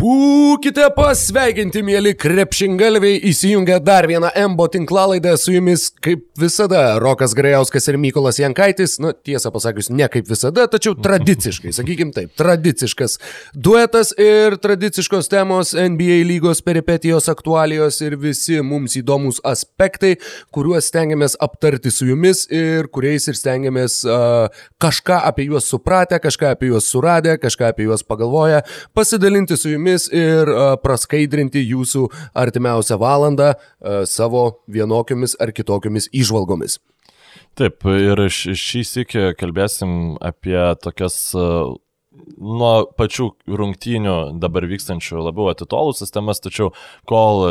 Boo! Būkite pasveikinti, mėly krepšingalviai, įsijungę dar vieną MBO tinklalaidę. Su jumis, kaip visada, Rokas Grajauskas ir Mykolas Jankaitis, nu tiesą pasakius, ne kaip visada, tačiau tradiciškai, sakykim taip, tradiciškas duetas ir tradiciškos temos NBA lygos peripetijos aktualijos ir visi mums įdomus aspektai, kuriuos stengiamės aptarti su jumis ir kuriais ir stengiamės uh, kažką apie juos supratę, kažką apie juos suradę, kažką apie juos pagalvoję, pasidalinti su jumis jumis ir praskaidrinti jūsų artimiausią valandą savo vienokiomis ar kitokiomis išvalgomis. Taip, ir šį sėkį kalbėsim apie tokias nuo pačių rungtynių dabar vykstančių labiau atitolusias temas, tačiau kol,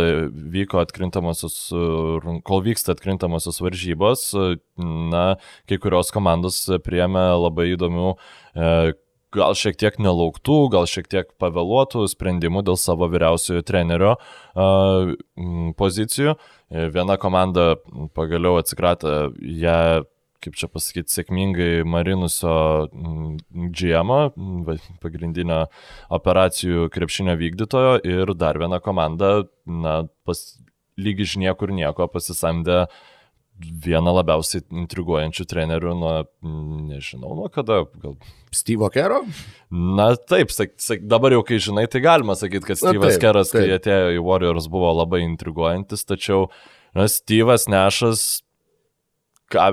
kol vyksta atkrintamosios varžybos, na, kai kurios komandos priemė labai įdomių gal šiek tiek nelauktų, gal šiek tiek pavėluotų sprendimų dėl savo vyriausiojo trenerio uh, pozicijų. Viena komanda pagaliau atsikratė ją kaip čia pasakyti, sėkmingai marinusio GM, pagrindinio operacijų krepšinio vykdytojo ir dar viena komanda, na, pas, lygi iš niekur nieko pasisamdė uh, vieną labiausiai intriguojančių trenerių nuo, nežinau, nuo kada, gal. Steve'o Kero? Na taip, sak, sak, dabar jau kai žinai, tai galima sakyti, kad Steve'as Keras, kai atėjo į Warriors, buvo labai intriguojantis, tačiau na, Steve'as Nešas, ką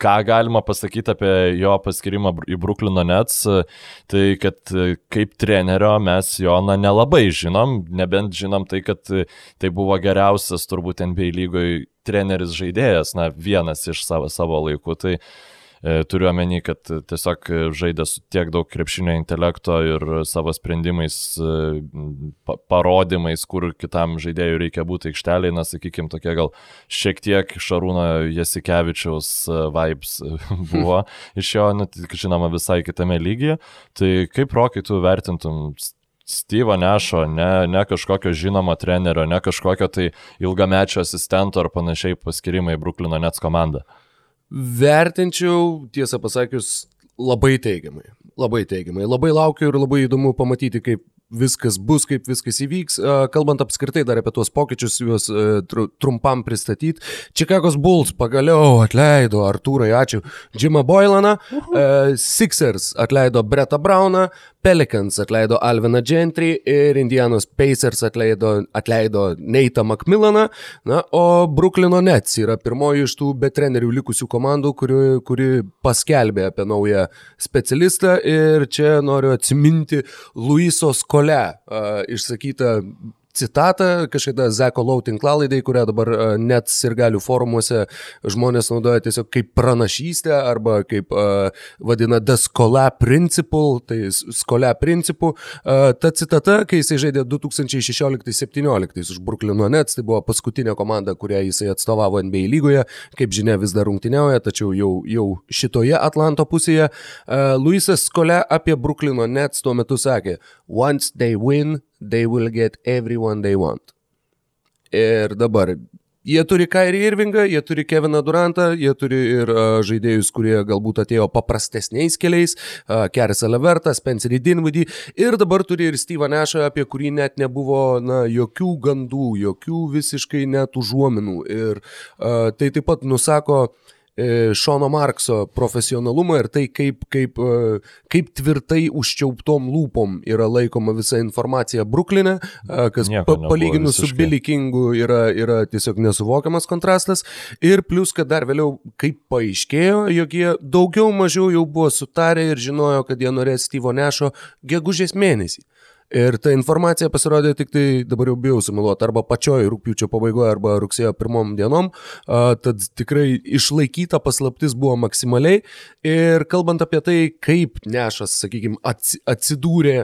ką galima pasakyti apie jo paskirimą į Bruklino Nets, tai kad kaip trenerio mes jo na, nelabai žinom, nebent žinom tai, kad tai buvo geriausias turbūt NBA lygoje treneris žaidėjas, na vienas iš savo, savo laikų. Tai E, turiu omeny, kad tiesiog žaidė su tiek daug krepšinio intelekto ir savo sprendimais, e, parodymais, kur kitam žaidėjui reikia būti aikšteliai, na, sakykime, tokie gal šiek tiek Šarūno Jasikevičiaus e, vibes buvo iš jo, net, žinoma, visai kitame lygyje. Tai kaip rokai tu vertintum Steve'o Nešo, ne, ne kažkokio žinomo trenerio, ne kažkokio tai ilgamečio asistento ar panašiai paskirimai Bruklino Nets komandą? Vertinčiau, tiesą pasakius, labai teigiamai. Labai teigiamai. Labai laukiu ir labai įdomu pamatyti, kaip viskas bus, kaip viskas įvyks. Kalbant apskritai dar apie tuos pokyčius, juos trumpam pristatyti. Chicago's Bulls pagaliau atleido Artūrai, ačiū, Jimą Boylaną, uh -huh. Sixers atleido Bretą Brauną, Pelicans atleido Alviną Gentry ir Indianos Pacers atleido, atleido Neitą Macmillaną, na, o Brooklyno Nets yra pirmoji iš tų be trenerių likusių komandų, kuri, kuri paskelbė apie naują specialistą. Ir čia noriu atsiminti Luisos Kolė kole uh, išsakyta citatą kažkada Zeko Lau tinklalaidai, kurią dabar net ir galių forumuose žmonės naudoja tiesiog kaip pranašystę arba kaip uh, vadina the skola principle, tai skola principų. Uh, ta citata, kai jisai žaidė 2016-2017 už Brooklyno Nets, tai buvo paskutinė komanda, kurią jisai atstovavo NBA lygoje, kaip žinia vis dar rungtyniauja, tačiau jau, jau šitoje Atlanto pusėje. Uh, Luisas Skola apie Brooklyno Nets tuo metu sakė, once they win, they will get everyone they want. Ir dabar Jie turi Kairį Irvingą, jie turi Keviną Durantą, jie turi ir uh, žaidėjus, kurie galbūt atėjo paprastesniais keliais, uh, Kerisą Levertą, Spencerį Dinvidį ir dabar turi ir Steve'ą Nešą, apie kurį net nebuvo na, jokių gandų, jokių visiškai net užuominų. Ir uh, tai taip pat nusako uh, Šono Markso profesionalumą ir tai, kaip, kaip, e, kaip tvirtai užčiauptom lūpom yra laikoma visa informacija Bruklinė, e, kas pa, palyginus su Billy Kingu yra, yra tiesiog nesuvokiamas kontrastas. Ir plus, kad dar vėliau, kaip paaiškėjo, jog jie daugiau mažiau jau buvo sutarę ir žinojo, kad jie norės Steve'o Nešo gegužės mėnesį. Ir ta informacija pasirodė tik tai, dabar jau bijau sumiluoti, arba pačioj rūpiučio pabaigoje, arba rugsėjo pirmom dienom. A, tad tikrai išlaikyta paslaptis buvo maksimaliai. Ir kalbant apie tai, kaip Nešas, sakykime, atsidūrė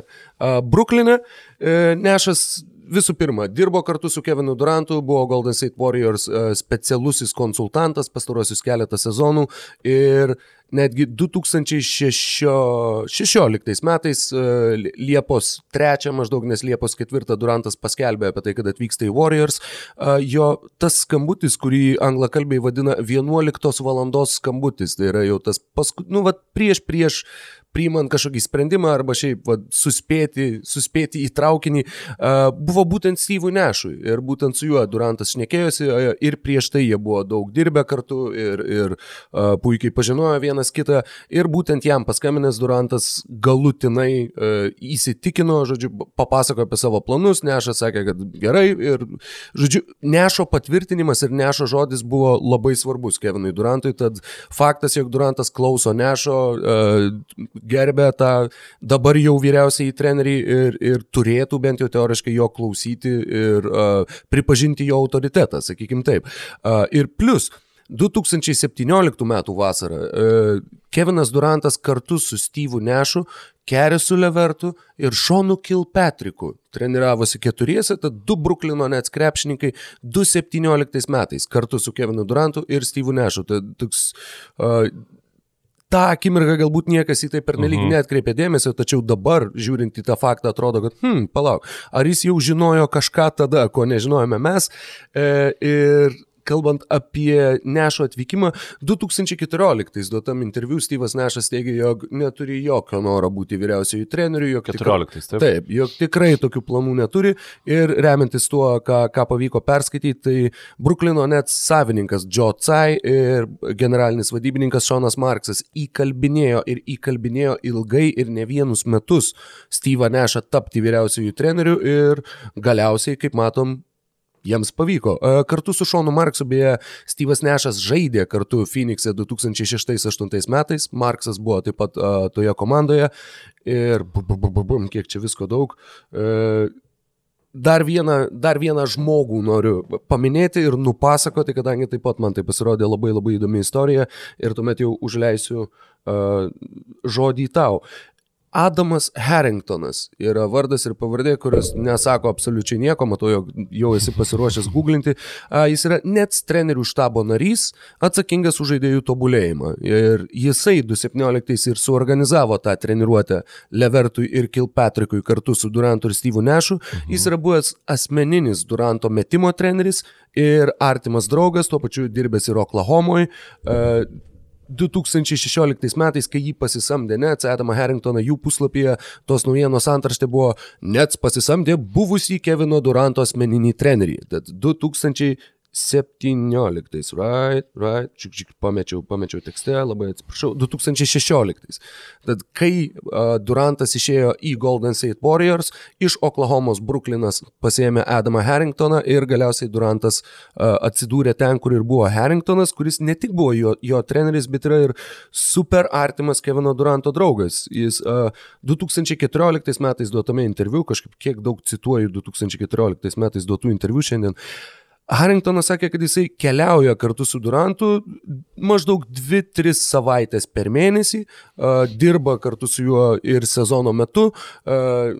Bruklinė, e, Nešas visų pirma, dirbo kartu su Kevinu Durantu, buvo Golden State Warriors e, specialusis konsultantas pastarosius keletą sezonų ir netgi 2016 metais e, Liepos 3 maždaug, nes Liepos 4 Durantas paskelbė apie tai, kad atvyksta į Warriors. E, jo tas skambutis, kurį anglakalbiai vadina 11 valandos skambutis, tai yra jau tas paskutinis, nu, va, prieš prieš priimant kažkokį sprendimą arba šiaip va, suspėti, suspėti į traukinį, buvo būtent Steve'ui Nešui. Ir būtent su juo Durantas šnekėjosi ir prieš tai jie buvo daug dirbę kartu ir, ir puikiai pažinojo vienas kitą. Ir būtent jam paskambinęs Durantas galutinai įsitikino, žodžiu, papasakojo apie savo planus, Nešas sakė, kad gerai. Ir, žodžiu, Nešo patvirtinimas ir Nešo žodis buvo labai svarbus Kevinui Durantui, tad faktas, jog Durantas klauso Nešo, gerbė tą dabar jau vyriausiai trenerį ir, ir turėtų bent jau teoriškai jo klausyti ir uh, pripažinti jo autoritetą, sakykim taip. Uh, ir plus, 2017 m. vasarą uh, Kevinas Durantas kartu su Steve'u Nešu, Kerisu Levertu ir Šonu Kilpatricku treniravosi keturiese, tad du Bruklino net krepšininkai 2017 metais kartu su Kevinu Durantu ir Steve'u Nešu. Tai toks uh, tą akimirką galbūt niekas į tai pernelyg mhm. netkreipė dėmesio, tačiau dabar, žiūrint į tą faktą, atrodo, kad, hm, palauk, ar jis jau žinojo kažką tada, ko nežinojome mes. E, ir kalbant apie Nešo atvykimą, 2014 duotam interviu Steve'as Nešas teigia, jog neturi jokio noro būti vyriausiųjų trenerių, jog, 14, taip. Taip, jog tikrai tokių planų neturi ir remiantis tuo, ką, ką pavyko perskaityti, tai Bruklino net savininkas Joe Tsai ir generalinis vadybininkas Šonas Marksas įkalbinėjo ir įkalbinėjo ilgai ir ne vienus metus Steve'ą Nešą tapti vyriausiųjų trenerių ir galiausiai, kaip matom, jiems pavyko. E, kartu su Šonu Marksu, beje, Steve'as Nešas žaidė kartu Phoenix'e 2006-2008 metais, Marksas buvo taip pat uh, toje komandoje ir bum, bum, bum, bum, kiek čia visko daug. Uh, dar vieną, dar vieną žmogų noriu paminėti ir nupasakoti, kadangi taip pat man tai pasirodė labai labai įdomi istorija ir tuomet jau užleisiu uh, žodį tau. Adamas Harringtonas yra vardas ir pavardė, kuris nesako absoliučiai nieko, matau, jog jau esi pasiruošęs googlinti. Jis yra net trenerių štabo narys, atsakingas už žaidėjų tobulėjimą. Ir jisai 2017 ir suorganizavo tą treniruotę Levertui ir Kilpatrickui kartu su Durantu ir Steve'u Nešu. Mhm. Jis yra buvęs asmeninis Duranto metimo treneris ir artimas draugas, tuo pačiu dirbęs ir Oklahomoje. 2016 metais, kai jį pasisamdė Nets, Adamą Harringtoną, jų puslapyje tos naujienos antraštė buvo Nets pasisamdė buvusį Kevino Duranto asmeninį trenerį. Tad 2000 17, right, right, čik, čik, pamečiau, pamečiau tekste, labai atsiprašau, 2016. Tad kai uh, Durantas išėjo į Golden State Warriors, iš Oklahomos Brooklynas pasėmė Adamą Harringtoną ir galiausiai Durantas uh, atsidūrė ten, kur ir buvo Harringtonas, kuris ne tik buvo jo, jo treneris, bet yra ir super artimas Kevino Duranto draugas. Jis uh, 2014 metais duotame interviu, kažkaip kiek daug cituoju 2014 metais duotų interviu šiandien, uh, Harringtonas sakė, kad jisai keliauja kartu su Durantu maždaug 2-3 savaitės per mėnesį, uh, dirba kartu su juo ir sezono metu, uh,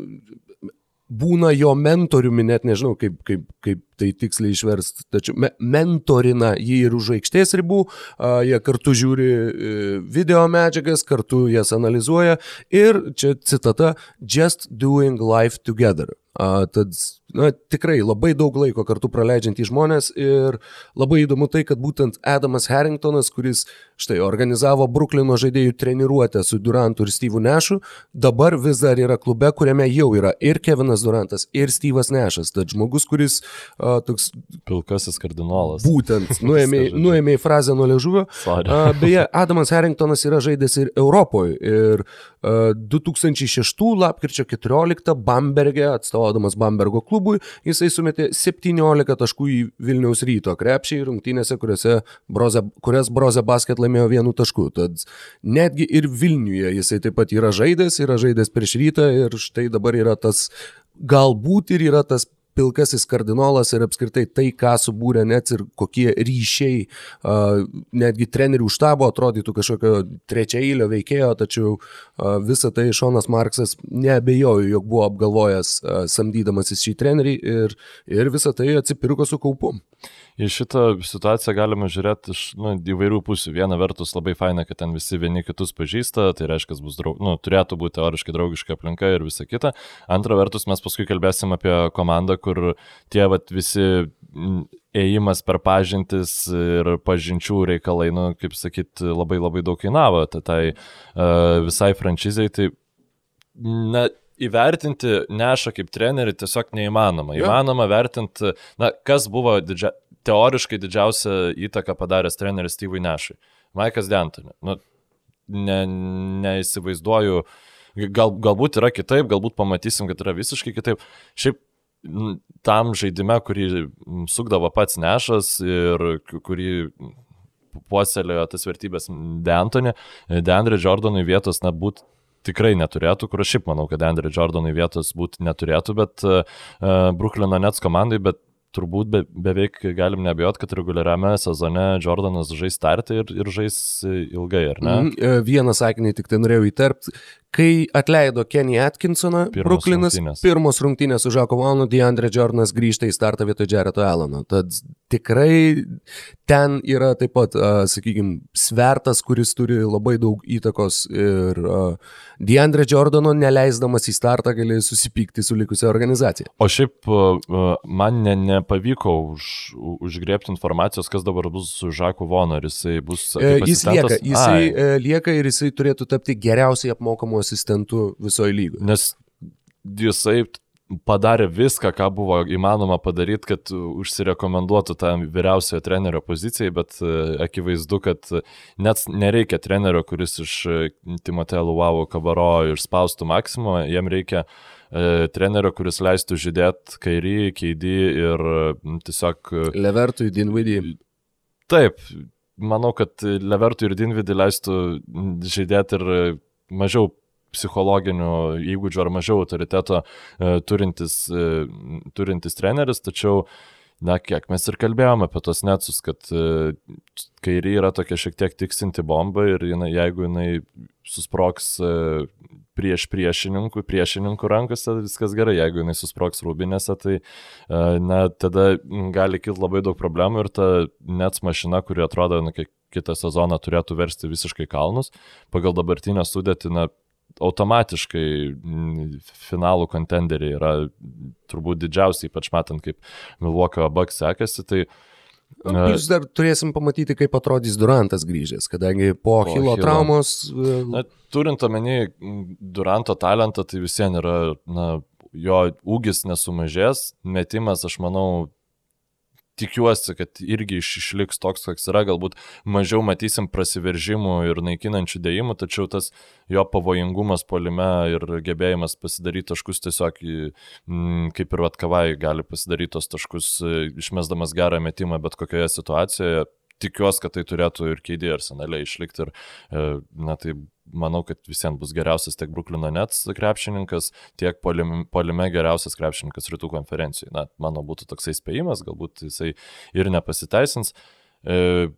būna jo mentoriumi, net nežinau kaip, kaip, kaip tai tiksliai išverst, tačiau me, mentorina jį ir už aikštės ribų, uh, jie kartu žiūri uh, video medžiagas, kartu jas analizuoja ir čia citata, just doing life together. Uh, tad na, tikrai labai daug laiko kartu praleidžiantys žmonės ir labai įdomu tai, kad būtent Adamas Harringtonas, kuris štai organizavo Bruklino žaidėjų treniruotę su Durantu ir Steve'u Nešu, dabar vis dar yra klube, kuriame jau yra ir Kevinas Durantas, ir Steve'as Nešas. Tad žmogus, kuris uh, toks... Pilkasis kardinolas. Būtent, nuėmė, nuėmė frazę nuo ležuvio. Uh, beje, Adamas Harringtonas yra žaidęs ir Europoje. Ir uh, 2006 lapkričio 14 Bamberge atstovavo vadovaudamas Bambergo klubui, jisai sumetė 17 taškų į Vilniaus ryto krepšį rungtynėse, broze, kurias Broze Basket laimėjo vienu tašku. Tad netgi ir Vilniuje jisai taip pat yra žaidęs, yra žaidęs prieš rytą ir štai dabar yra tas, galbūt ir yra tas pilkasis kardinolas ir apskritai tai, ką subūrė net ir kokie ryšiai, netgi trenerių štabo atrodytų kažkokio trečia eilio veikėjo, tačiau visą tai Šonas Marksas neabejoju, jog buvo apgalvojęs samdydamasis šį trenerį ir, ir visą tai atsipirko su kaupu į šitą situaciją galima žiūrėti iš nu, įvairių pusių. Viena vertus labai faina, kad ten visi vieni kitus pažįsta, tai reiškia, bus draug, nu, turėtų būti teoriškai draugiška aplinka ir visa kita. Antra vertus, mes paskui kalbėsim apie komandą, kur tie vat, visi ėjimas per pažintis ir pažinčių reikalai, nu, kaip sakyt, labai labai daug kainavo. Tai, tai uh, visai franšizai, tai na, įvertinti nešą kaip trenerių tiesiog neįmanoma. Įmanoma vertinti, na, kas buvo didžia, teoriškai didžiausią įtaką padaręs treneris Steve'ui Nešui. Maikas Dentonė. Nu, ne, neįsivaizduoju, gal, galbūt yra kitaip, galbūt pamatysim, kad yra visiškai kitaip. Šiaip tam žaidime, kurį sukdavo pats Nešas ir kurį puoselėjo tas vertybės Dentonė, Deandre Jordanui vietos, na, būt tikrai neturėtų, kur aš šiaip manau, kad Andre Jordanui vietos būti neturėtų, bet uh, Bruklino Nets komandai, bet turbūt be, beveik galim nebijot, kad reguliariame sezone Jordanas žais startį ir, ir žais ilgai, ar ne? Mm, vieną sakinį tik tai norėjau įterpti. Kai atleido Kenny Atkinsoną, Brooklynas, rungtynės. pirmos rungtynės su Žako Vanu, DeAndre Jordanas grįžta į startą vietoj Jareto Alano. Tad tikrai ten yra taip pat, sakykime, svertas, kuris turi labai daug įtakos ir DeAndre Jordano neleisdamas į startą gali susipykti su likusia organizacija. O šiaip man ne, nepavyko už, užgriepti informacijos, kas dabar bus su Žaku Vonu, ar jisai bus... Jis lieka, jisai Ai. lieka ir jisai turėtų tapti geriausiai apmokamu asistentu visoje lygoje. Nes jisai padarė viską, ką buvo įmanoma padaryti, kad užsirekomenduotų tą vyriausiojo trenerio pozicijai, bet e, akivaizdu, kad net nereikia trenerio, kuris iš e, Timoteo Luavo kabaro išspaustų maksimumą, jam reikia e, trenerio, kuris leistų žydėti kairį, keidį ir tiesiog... Levertui, Dinvidį. Taip, manau, kad Levertui ir Dinvidį leistų žydėti ir mažiau psichologinių įgūdžių ar mažiau autoriteto e, turintis, e, turintis treneris, tačiau Na, kiek mes ir kalbėjome apie tos netsus, kad e, kairį yra tokia šiek tiek tiksinti bomba ir jinai, jeigu jinai susproks prieš priešininkų, priešininkų rankose, viskas gerai, jeigu jinai susproks rūbinėse, tai na, tada gali kilti labai daug problemų ir ta nets mašina, kuri atrodo, na, kitą sezoną turėtų versti visiškai kalnus, pagal dabartinę sudėtį, na, automatiškai mm, finalų kontenderiai yra turbūt didžiausiai, ypač matant, kaip Milwaukee Bucks sekasi. Tai, Jūs dar turėsim pamatyti, kaip atrodys Durantas grįžęs, kadangi po, po Hilo traumos. E, na, turint omeny mm, Duranto talentą, tai visiems yra, na, jo ūgis nesumažės, metimas, aš manau, tikiuosi, kad irgi išliks toks, koks yra, galbūt mažiau matysim prasiveržimų ir naikinančių dėjimų, tačiau tas jo pavojingumas polime ir gebėjimas pasidaryti taškus tiesiog, m, kaip ir Vatkavai gali pasidaryti tos taškus, išmesdamas gerą metimą bet kokioje situacijoje, tikiuosi, kad tai turėtų ir keidė arsenaliai išlikti ir, e, na, tai manau, kad visiems bus geriausias tiek Bruklino Nets krepšininkas, tiek polime, geriausias krepšininkas rytų konferencijai. Na, mano būtų toksai spėjimas, galbūt jisai ir nepasiteisins. E,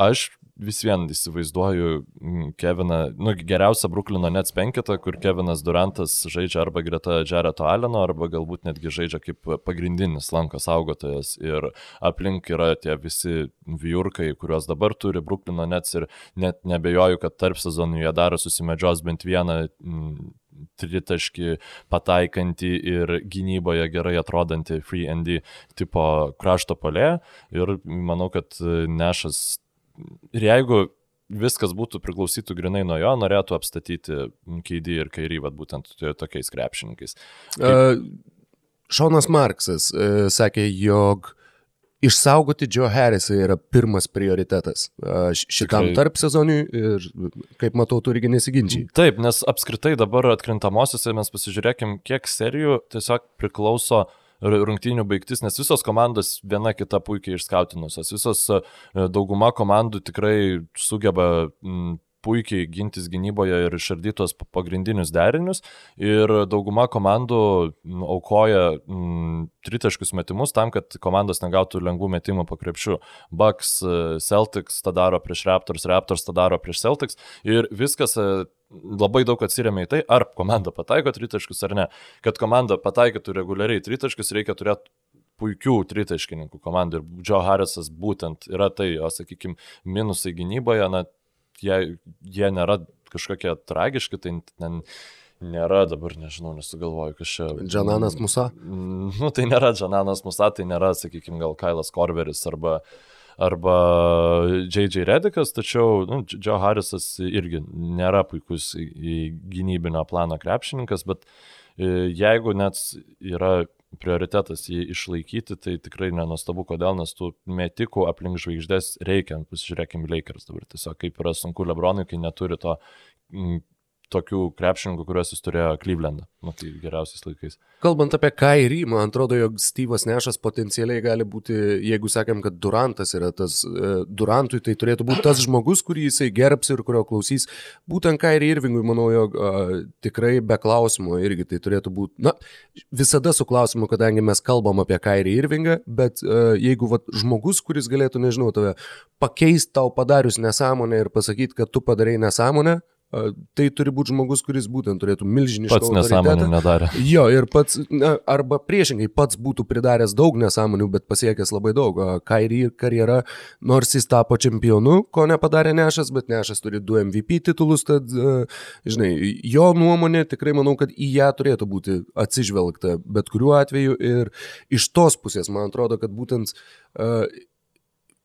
aš vis vien įsivaizduoju mm, Keviną, nu, geriausią Bruklino Nets penketą, kur Kevinas Durantas žaidžia arba greta Jareto Alleno, arba galbūt netgi žaidžia kaip pagrindinis lanko saugotojas. Ir aplink yra tie visi vyurkai, kuriuos dabar turi Bruklino Nets ir net nebejoju, kad tarp sezonų jie daro susimedžios bent vieną mm, tritaškį pataikantį ir gynyboje gerai atrodantį free ND tipo krašto polė. Ir manau, kad Nešas ir jeigu viskas būtų priklausytų grinai nuo jo, norėtų apstatyti Keidį ir Kairį, vad būtent tokiais krepšininkais. Kaip... Šonas Marksas uh, sakė, jog išsaugoti Joe Harrisą yra pirmas prioritetas uh, šitam Tikrai... tarp sezoniui ir, kaip matau, turi nesiginčiai. Taip, nes apskritai dabar atkrintamosiose mes pasižiūrėkim, kiek serijų tiesiog priklauso uh, rungtynių baigtis, nes visos komandos viena kita puikiai išskautinusios, visos e, dauguma komandų tikrai sugeba puikiai gintis gynyboje ir išardytos pagrindinius derinius. Ir dauguma komandų aukoja m, tritaškius metimus tam, kad komandos negautų lengvų metimų po krepšių. Bucks, e, Celtics tą daro prieš Raptors, Raptors tą daro prieš Celtics. Ir viskas e, labai daug atsiriamia į tai, ar komanda pataiko tritaškius ar ne. Kad komanda pataikytų reguliariai tritaškius, reikia turėti puikių tritaškininkų komandų ir Joe Harrisas būtent yra tai, o sakykime, minusai gynyboje, na, jie, jie nėra kažkokie tragiški, tai ten nėra dabar, nežinau, nesugalvoju, kas čia. Džananas Musa? Nu, tai nėra Džananas Musa, tai nėra, sakykime, gal Kailas Korveris arba, arba J.J. Redikas, tačiau nu, Joe Harrisas irgi nėra puikus gynybinio plano krepšininkas, bet e, jeigu net yra prioritetas jį išlaikyti, tai tikrai nenuostabu, kodėl, nes tų metikų aplink žvaigždės reikia. Pasižiūrėkime, Lakers dabar tiesiog kaip yra sunku Lebronui, kai neturi to tokių krepšininkų, kuriuos jis turėjo Klyvlendą, nu, tai geriausiais laikais. Kalbant apie Kairį, man atrodo, jog Steve'as Nešas potencialiai gali būti, jeigu sakėm, kad Durantas yra tas, e, Durantui tai turėtų būti tas žmogus, kurį jisai gerbs ir kurio klausys. Būtent Kairį Irvingui, manau, jog a, tikrai be klausimo irgi tai turėtų būti, na, visada su klausimu, kadangi mes kalbam apie Kairį Irvingą, bet a, jeigu va, žmogus, kuris galėtų, nežinau, tave pakeisti tau padarius nesąmonę ir pasakyti, kad tu padarai nesąmonę, tai turi būti žmogus, kuris būtent turėtų milžinišką pats nesąmonę nedarė. Jo, ir pats, na, arba priešingai, pats būtų pridaręs daug nesąmonių, bet pasiekęs labai daug. Kairį karjera, nors jis tapo čempionu, ko nepadarė Nešas, bet Nešas turi du MVP titulus, tad, žinai, jo nuomonė tikrai manau, kad į ją turėtų būti atsižvelgta bet kuriuo atveju ir iš tos pusės man atrodo, kad būtent uh,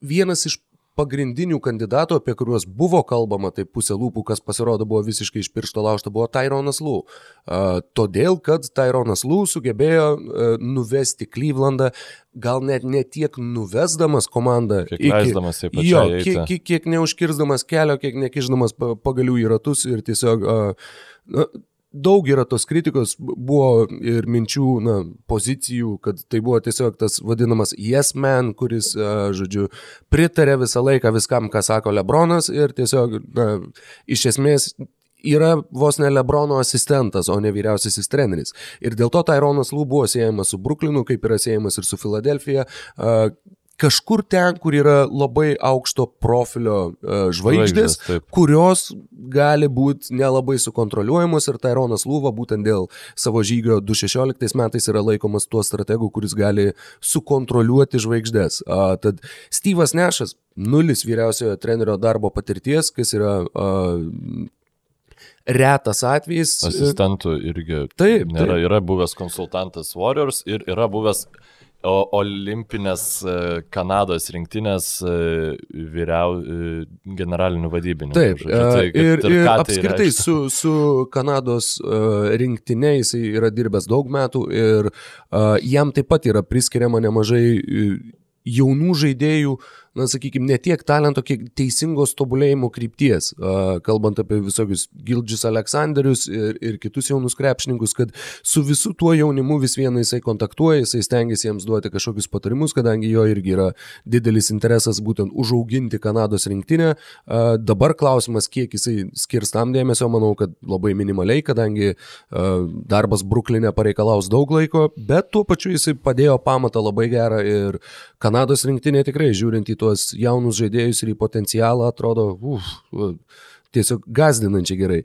vienas iš pagrindinių kandidatų, apie kuriuos buvo kalbama, tai pusė lūpų, kas pasirodo buvo visiškai iš piršto laužta, buvo Tyronas Lū. Uh, todėl, kad Tyronas Lū sugebėjo uh, nuvesti Klyvlandą, gal net ne tiek nuvesdamas komandą, kiek leisdamas į pačią. Jo, kiek, kiek, kiek neužkirzdamas kelio, kiek nekiždamas pagalių į ratus ir tiesiog uh, na, daug yra tos kritikos, buvo ir minčių, na, pozicijų, kad tai buvo tiesiog tas vadinamas yes man, kuris, žodžiu, pritarė visą laiką viskam, ką sako Lebronas ir tiesiog, na, iš esmės yra vos ne Lebrono asistentas, o ne vyriausiasis treneris. Ir dėl to Tyronas Lū buvo siejamas su Brooklynu, kaip yra siejamas ir su Filadelfija kažkur ten, kur yra labai aukšto profilio uh, žvaigždės, žvaigždės kurios gali būti nelabai sukontroliuojamos ir Tyronas Lūva būtent dėl savo žygio 2016 metais yra laikomas tuo strategu, kuris gali sukontroliuoti žvaigždės. Uh, tad Steve'as Nešas, nulis vyriausiojo trenerio darbo patirties, kas yra uh, retas atvejis. Asistentų irgi. Taip. Nėra, taip. Yra buvęs konsultantas Warriors ir yra buvęs O olimpinės e, Kanados rinktinės e, vyriau e, generalinių vadybininkų. Taip, žodžiu, tai, ir, ir, ir tai apskritai su, su Kanados rinktinė jisai yra dirbęs daug metų ir jam taip pat yra priskiriama nemažai jaunų žaidėjų uh, na, sakykime, ne tiek talento, kiek teisingos tobulėjimo krypties, kalbant apie visokius Gildžius Aleksandrius ir, ir kitus jaunus krepšininkus, kad su visu tuo jaunimu vis viena jisai kontaktuoja, jisai stengiasi jiems duoti kažkokius patarimus, kadangi jo irgi yra didelis interesas būtent užauginti Kanados rinktinę. Dabar klausimas, kiek jisai skirs tam dėmesio, manau, kad labai minimaliai, kadangi darbas Bruklinė pareikalaus daug laiko, bet tuo pačiu jisai padėjo pamatą labai gerą ir Kanados rinktinė tikrai žiūrint į tuos jaunus žaidėjus ir į potencialą atrodo uf, tiesiog gazdinančiai gerai.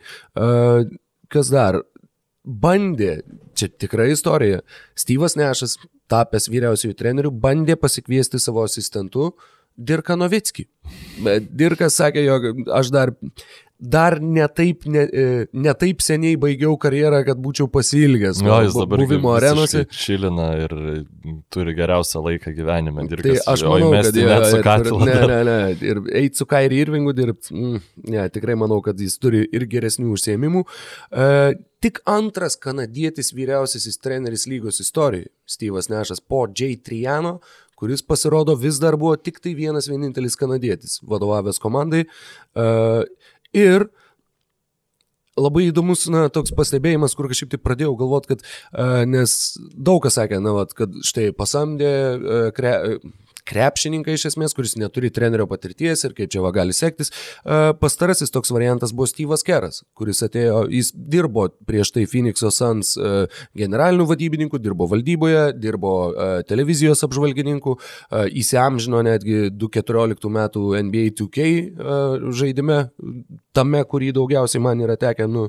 Kas dar? Bandė, čia tikra istorija, Styvas Nešas, tapęs vyriausiųjų trenerių, bandė pasikviesti savo asistentu Dirką Novickį. Bet Dirkas sakė, jog aš dar dar netaip, ne, e, netaip seniai baigiau karjerą, kad būčiau pasilgęs. Jo, jis dabar buvimo arenose. Šilina ir turi geriausią laiką gyvenime dirbti. Tai aš manau, kad jie, ir, ne, ne, ne, ir eiti su Kairi Irvingu dirbti, mm, ne, tikrai manau, kad jis turi ir geresnių užsiemimų. Uh, tik antras kanadietis vyriausiasis treneris lygos istorijoje, Steve'as Nešas po J. Triano, kuris pasirodo vis dar buvo tik tai vienas vienintelis kanadietis, vadovavęs komandai. Uh, Ir labai įdomus, na, toks pastebėjimas, kur kažkaip tai pradėjau galvoti, kad, uh, nes daug kas sakė, na, vat, kad štai pasamdė uh, kre, krepšininką iš esmės, kuris neturi trenerio patirties ir kaip čia va gali sektis. Pastarasis toks variantas buvo Steve'as Keras, kuris atėjo, jis dirbo prieš tai Phoenix'o Suns generaliniu vadybininku, dirbo valdyboje, dirbo televizijos apžvalgininku, įsiamžino netgi 2014 metų NBA 2K žaidime, tame, kurį daugiausiai man yra tekę nu,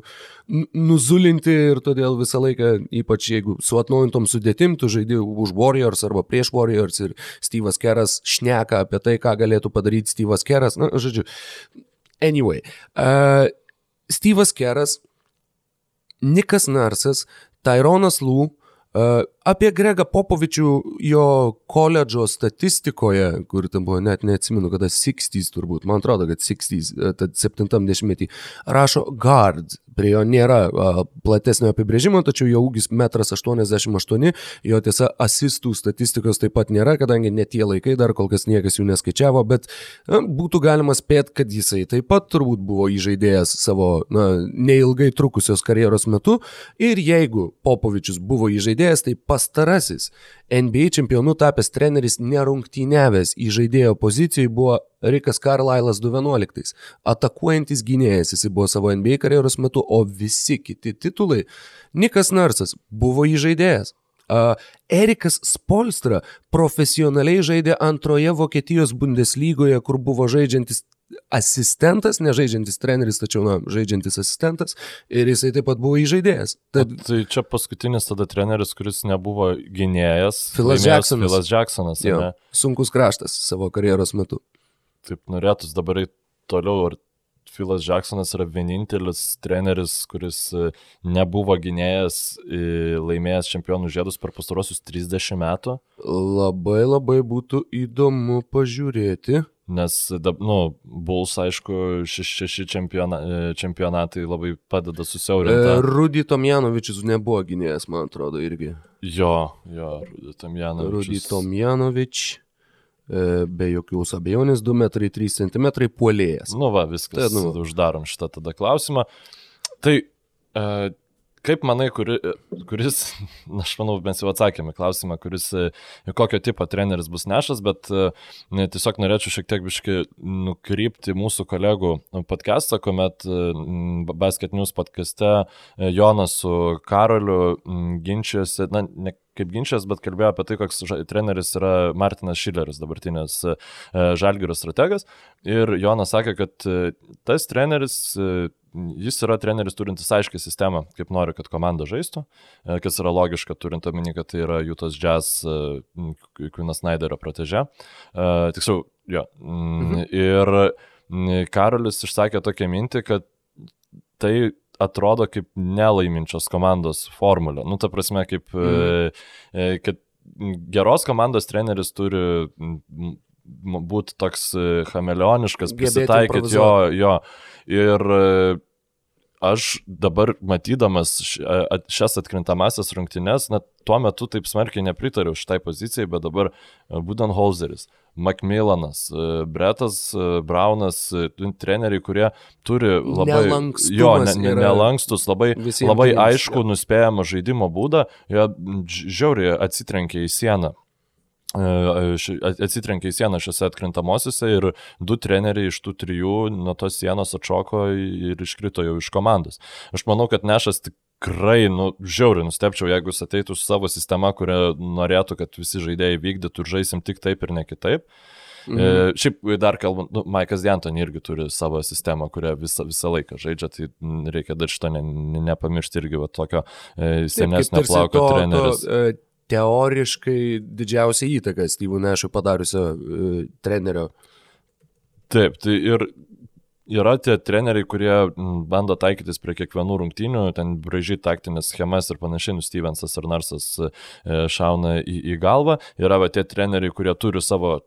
nuzulinti ir todėl visą laiką, ypač jeigu su atnaujintom sudėtim, tu žaidži už Warriors arba prieš Warriors ir Steve'as Keras šneka apie tai, ką galėtų padaryti Steve'as Keras, na, žodžiu. Anyway, uh, Steve'as Keras Nikas Narsas, Tyronas Lū, Apie Gregą Popovičių jo koledžo statistikoje, kur ten buvo, net neatsimenu, kada 60s turbūt, man atrodo, kad 60s, tad 70-metį, rašo guard, prie jo nėra a, platesnio apibrėžimo, tačiau jo ūgis 1,88 m, jo tiesa asistų statistikos taip pat nėra, kadangi net tie laikai dar kol kas niekas jų neskaičiavo, bet a, būtų galima spėti, kad jisai taip pat turbūt buvo įžaidėjęs savo na, neilgai trukusios karjeros metu. Ir jeigu Popovičius buvo įžaidėjęs, tai pastarasis NBA čempionu tapęs treneris nerungtynevęs į žaidėjo pozicijoje buvo Rikas Carlislas 2011. Atakuojantis gynėjas jis buvo savo NBA karjeros metu, o visi kiti titulai Nikas Narsas buvo įžaidėjas. Uh, Erikas Spolstra profesionaliai žaidė antroje Vokietijos Bundeslygoje, kur buvo žaidžiantis asistentas, nežaidžiantis treneris, tačiau na, žaidžiantis asistentas ir jisai taip pat buvo įžaidėjas. Tad... O tai čia paskutinis tada treneris, kuris nebuvo gynėjas. Filas Jacksonas. Filas Jacksonas. Jo, sunkus kraštas savo karjeros metu. Taip norėtus dabar toliau, ar Filas Jacksonas yra vienintelis treneris, kuris e, nebuvo gynėjas laimėjęs čempionų žiedus per pastarosius 30 metų. Labai labai būtų įdomu pažiūrėti. Nes, nu, Bulls, aišku, šeši, čempiona, e, čempionatai labai padeda susiaurinti. E, Rudy Tomjanovičius nebuvo gynėjas, man atrodo, irgi. Jo, jo, Rudy Tomjanovičius. Rudy Tomjanovičius. E, be jokios abejonės 2 metrai 3 cm puolėjas. Nu va, viskas. Tai, nu. Uždarom šitą tada klausimą. Tai e, kaip manai, kuri, kuris, aš manau, mes jau atsakėme klausimą, kuris, kokio tipo treneris bus nešas, bet e, tiesiog norėčiau šiek tiek biškai nukrypti mūsų kolegų podcastą, kuomet Basket News podcaste Jonas su Karoliu ginčiasi, na, ne kaip ginčijas, bet kalbėjo apie tai, koks treneris yra Martinas Šileris, dabartinis e, Žalgirio strategas. Ir Jonas sakė, kad e, tas treneris, e, jis yra treneris turintis aiškę sistemą, kaip nori, kad komanda žaistų, kas yra logiška, turint omeny, kad tai yra Jutas Jazz, Kvinas Snyderio proteže. Tiksliau, jo. Mhm. Ir Karolis išsakė tokią mintį, kad tai atrodo kaip nelaiminčios komandos formulė. Nu, ta prasme, kaip, e, kad geros komandos treneris turi būti toks e, chameleoniškas, prisitaikyti jo, jo. Ir e, aš dabar matydamas šias atkrintamasias rungtynes, na, tuo metu taip smarkiai nepritariau šitai pozicijai, bet dabar Budenholzeris, Macmillanas, Bretas Braunas, treneriai, kurie turi labai jo, ne, ne, nelankstus, labai, labai aišku nuspėjamą žaidimo būdą, jie žiauriai atsitrenkia į sieną atsitrenkė į sieną šiuose atkrintamosiuose ir du treneriai iš tų trijų nuo tos sienos atšoko ir iškrito jau iš komandos. Aš manau, kad Nešas tikrai, nu, žiauriai nustepčiau, jeigu jis ateitų su savo sistema, kurią norėtų, kad visi žaidėjai vykdytų ir žaisim tik taip ir ne kitaip. Mhm. E, šiaip dar kalbant, nu, Maikas Dianton irgi turi savo sistemą, kurią visą, visą laiką žaidžia, tai reikia dar šito ne, ne, nepamiršti irgi va, tokio e, senesnio plauko treneris. E, teoriškai didžiausią įtaką Steve'ų Nešui padariusio uh, trenerio. Taip, tai ir yra tie treneriai, kurie bando taikytis prie kiekvienų rungtynių, ten bražyti taktinės schemas ir panašiai, nu Stevensas ir Narsas e, šauna į, į galvą. Yra va, tie treneriai, kurie turi savo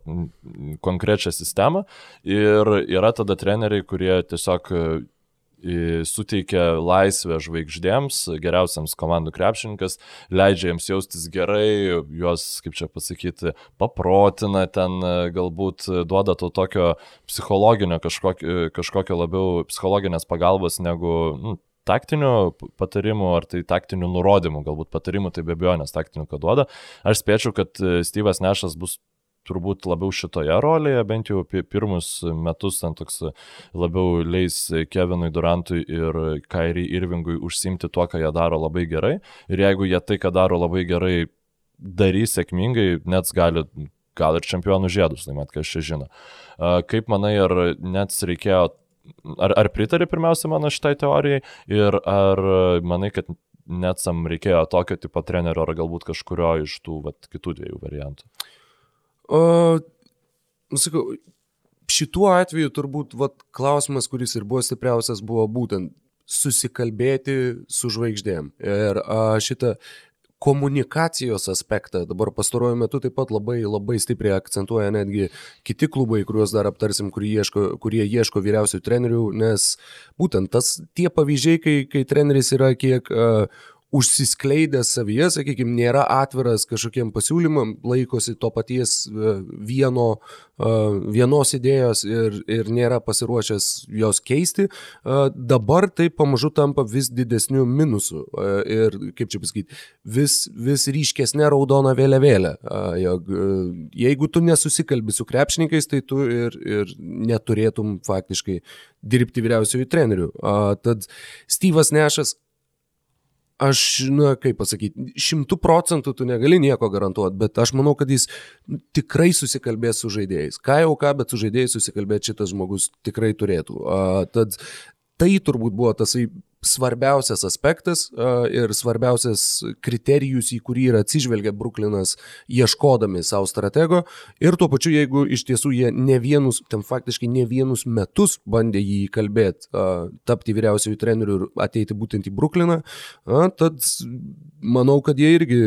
konkrečią sistemą ir yra tada treneriai, kurie tiesiog suteikia laisvę žvaigždėms, geriausiams komandų krepšininkas, leidžia jiems jaustis gerai, juos, kaip čia pasakyti, paprotina, ten galbūt duoda to tokio psichologinio kažkokio, kažkokio labiau psichologinės pagalbos negu nu, taktinių patarimų ar tai taktinių nurodymų, galbūt patarimų, tai be abejo, nes taktinių ką duoda. Aš spėčiau, kad Steve'as Nešas bus turbūt labiau šitoje rolėje, bent jau pirmus metus ten toks labiau leis Kevinui Durantui ir Kairi Irvingui užsimti tuo, ką jie daro labai gerai. Ir jeigu jie tai, ką daro labai gerai, darys sėkmingai, net gali gal ir čempionų žiedus, laimėt, kas čia žino. Kaip manai, ar net reikėjo, ar, ar pritarė pirmiausia mano šitai teorijai ir ar manai, kad net sam reikėjo tokio tipo trenerio ar galbūt kažkurio iš tų vat, kitų dviejų variantų? O, sakau, šituo atveju turbūt vat, klausimas, kuris ir buvo stipriausias, buvo būtent susikalbėti su žvaigždėm. Ir a, šitą komunikacijos aspektą dabar pastaruoju metu taip pat labai, labai stipriai akcentuoja netgi kiti klubai, kuriuos dar aptarsim, kurie ieško, kurie ieško vyriausių trenerių, nes būtent tas tie pavyzdžiai, kai, kai treneris yra kiek uh, užsiskleidęs savyje, sakykime, nėra atviras kažkokiem pasiūlymam, laikosi to paties e, vieno, e, vienos idėjos ir, ir nėra pasiruošęs jos keisti, e, dabar tai pamažu tampa vis didesniu minusu ir, kaip čia pasakyti, vis, vis ryškesnė raudona vėliavėlė. Jeigu tu nesusikalbi su krepšininkais, tai tu ir, ir neturėtum faktiškai dirbti vyriausiųjų trenerių. Tad Steve'as Nešas aš, na, kaip pasakyti, šimtų procentų tu negali nieko garantuoti, bet aš manau, kad jis tikrai susikalbės su žaidėjais. Ką jau ką, bet su žaidėjais susikalbėti šitas žmogus tikrai turėtų. A, tad tai turbūt buvo tasai svarbiausias aspektas ir svarbiausias kriterijus, į kurį yra atsižvelgia Bruklinas ieškodami savo stratego. Ir tuo pačiu, jeigu iš tiesų jie ne vienus, ten faktiškai ne vienus metus bandė jį kalbėti, tapti vyriausiųjų trenerių ir ateiti būtent į Brukliną, tad manau, kad jie irgi